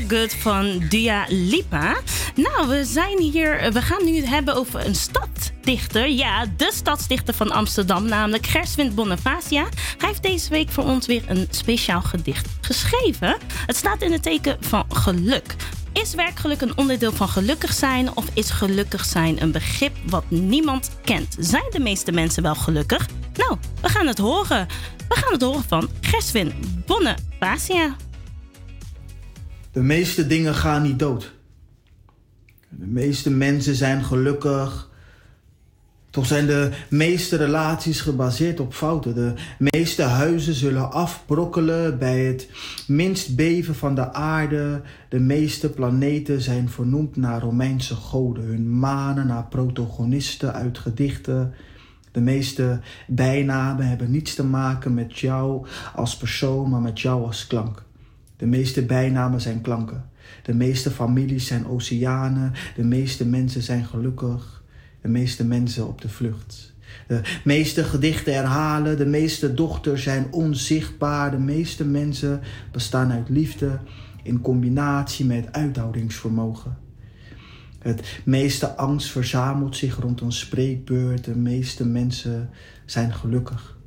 Van Dua Lipa. Nou, we zijn hier. We gaan nu het hebben over een staddichter. Ja, de stadsdichter van Amsterdam, namelijk Gerswind Bonifacia. Hij heeft deze week voor ons weer een speciaal gedicht geschreven. Het staat in het teken van geluk. Is werkgeluk een onderdeel van gelukkig zijn of is gelukkig zijn een begrip wat niemand kent? Zijn de meeste mensen wel gelukkig? Nou, we gaan het horen. We gaan het horen van Gerswin Bonifacia. De meeste dingen gaan niet dood. De meeste mensen zijn gelukkig. Toch zijn de meeste relaties gebaseerd op fouten. De meeste huizen zullen afbrokkelen bij het minst beven van de aarde. De meeste planeten zijn vernoemd naar Romeinse goden. Hun manen naar protagonisten uit gedichten. De meeste bijnamen hebben niets te maken met jou als persoon, maar met jou als klank. De meeste bijnamen zijn klanken. De meeste families zijn oceanen. De meeste mensen zijn gelukkig. De meeste mensen op de vlucht. De meeste gedichten herhalen. De meeste dochters zijn onzichtbaar. De meeste mensen bestaan uit liefde in combinatie met uithoudingsvermogen. Het meeste angst verzamelt zich rond een spreekbeurt. De meeste mensen zijn gelukkig.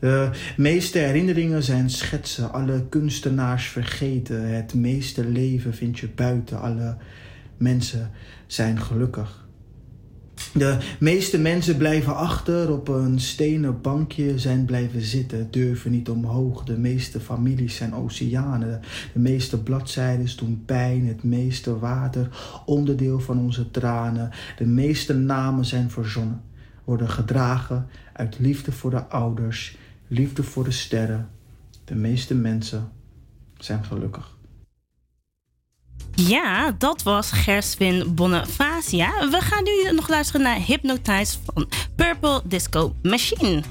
De meeste herinneringen zijn schetsen. Alle kunstenaars vergeten. Het meeste leven vind je buiten. Alle mensen zijn gelukkig. De meeste mensen blijven achter op een stenen bankje, zijn blijven zitten, durven niet omhoog. De meeste families zijn oceanen. De meeste bladzijden doen pijn, het meeste water, onderdeel van onze tranen. De meeste namen zijn verzonnen, worden gedragen uit liefde voor de ouders, liefde voor de sterren. De meeste mensen zijn gelukkig. Ja, dat was Gerswin Bonifacia. We gaan nu nog luisteren naar Hypnotize van Purple Disco Machine.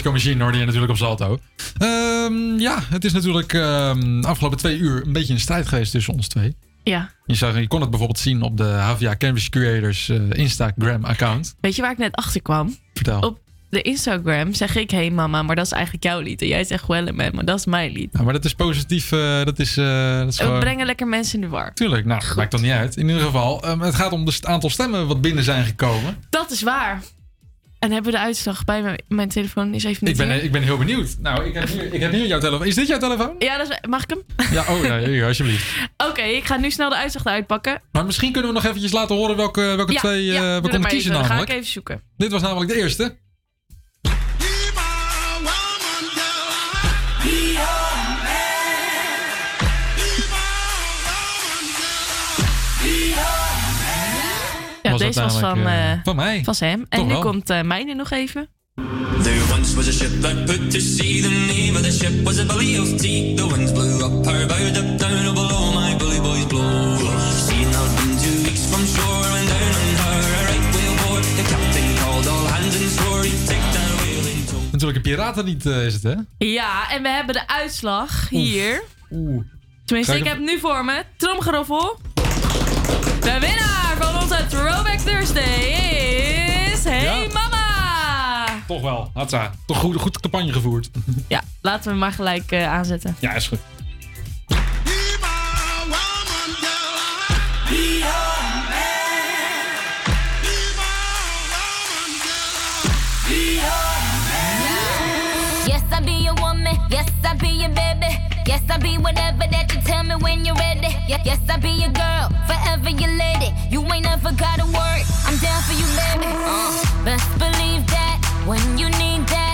Disco Machine hoorde je natuurlijk op Salto. Ehm, ja, het is natuurlijk ehm, afgelopen twee uur een beetje een strijd geweest tussen ons twee. Ja. Je, zag, je kon het bijvoorbeeld zien op de Havia Campus Creators eh, Instagram-account. Weet je waar ik net achter kwam? Vertel. Op de Instagram zeg ik hey mama, maar dat is eigenlijk jouw lied. En jij zegt well man, maar dat is mijn lied. Nou, maar dat is positief. eh, dat is, eh, dat is We gewoon... brengen lekker mensen in de war. Tuurlijk, nou, dat maakt toch niet uit. In ieder geval, ehm, het gaat om het aantal stemmen wat binnen zijn gekomen. Dat is waar. En hebben we de uitslag bij mijn, mijn telefoon is even niet Ik ben, hier. ik ben heel benieuwd. Nou, ik heb, hier, ik heb hier jouw telefoon. Is dit jouw telefoon? Ja, dat is, mag ik hem? Ja, oh ja, hier, alsjeblieft. Oké, ik ga nu snel de uitslag eruit pakken. Maar misschien kunnen we nog eventjes laten horen welke, welke Ja, twee ja, eh, we dat konden kiezen even. Dan ga namelijk. ik even zoeken. Dit was namelijk de eerste. Deze was van, eh, eh, van mij. Van Sam. En Toch nu wel. komt eh mijne nog even. There once was a ship that put to sea. The name of the ship was a Billy of Tea. The winds blew up her bow, up down, oh below my bully boys blow. Sea now been two weeks from shore, and down on her a right whale bore. The captain called all hands and swore he'd take that whale in tow. Natuurlijk een piratenlied eh, is het, hè? Ja, en we hebben de uitslag hier. Oeh. Tenminste, ik ik heb hem nu voor me. Tromgeroffel. De winnaar van onze Throwback Thursday is... Hey Ja. mama! Toch wel. Hatsa. Toch goed, goed campagne gevoerd. Ja, laten we hem maar gelijk eh, aanzetten. Ja, is goed. Yes, I'll be whatever that you tell me when you're ready. Yes, I'll be your girl, forever your lady. You ain't never gotta worry. I'm down for you, baby. Uh, best believe that when you need that,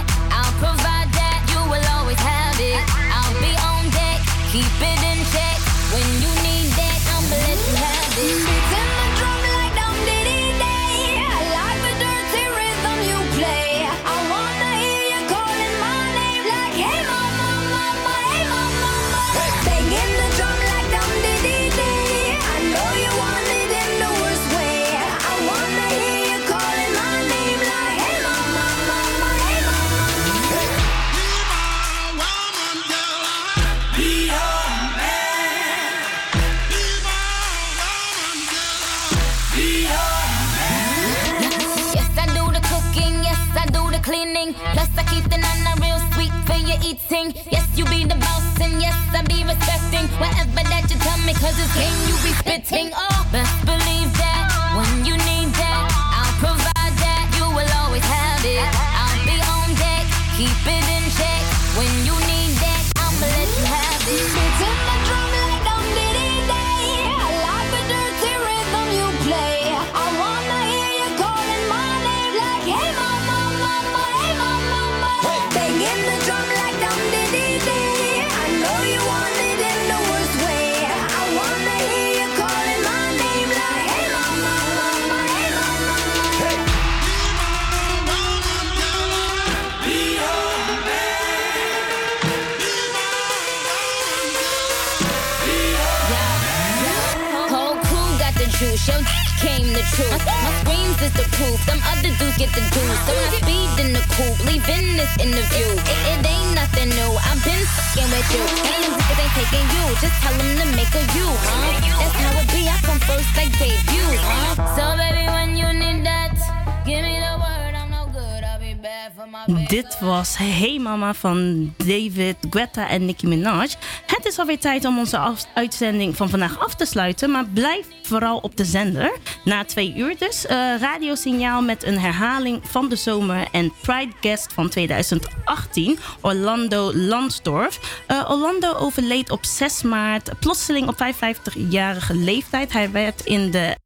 eating. Yes, you be the boss, and yes, I be respecting whatever that you tell me. Cause it's game you be spitting. Oh, best believe that when you need that, I'll provide that. You will always have it. I'll be on deck, keep it in truth. My, screams is the proof, them other dudes get the dues. So I speed in the coupe, leaving this interview. It, it ain't nothing new, I've been fucking with you. Ain't them niggas ain't taking you, just tell them to make a you, huh? That's how it be, I come first like debut, huh? So baby, when you need that, Dit was Hey Mama van David Guetta en Nicki Minaj. Het is alweer tijd om onze uitzending van vandaag af te sluiten. Maar blijf vooral op de zender. Na twee uur dus. eh radiosignaal met een herhaling van de zomer en Pride Guest van 2018. Orlando Lansdorf. Eh, Orlando overleed op 6 maart plotseling op 55-jarige leeftijd. Hij werd in de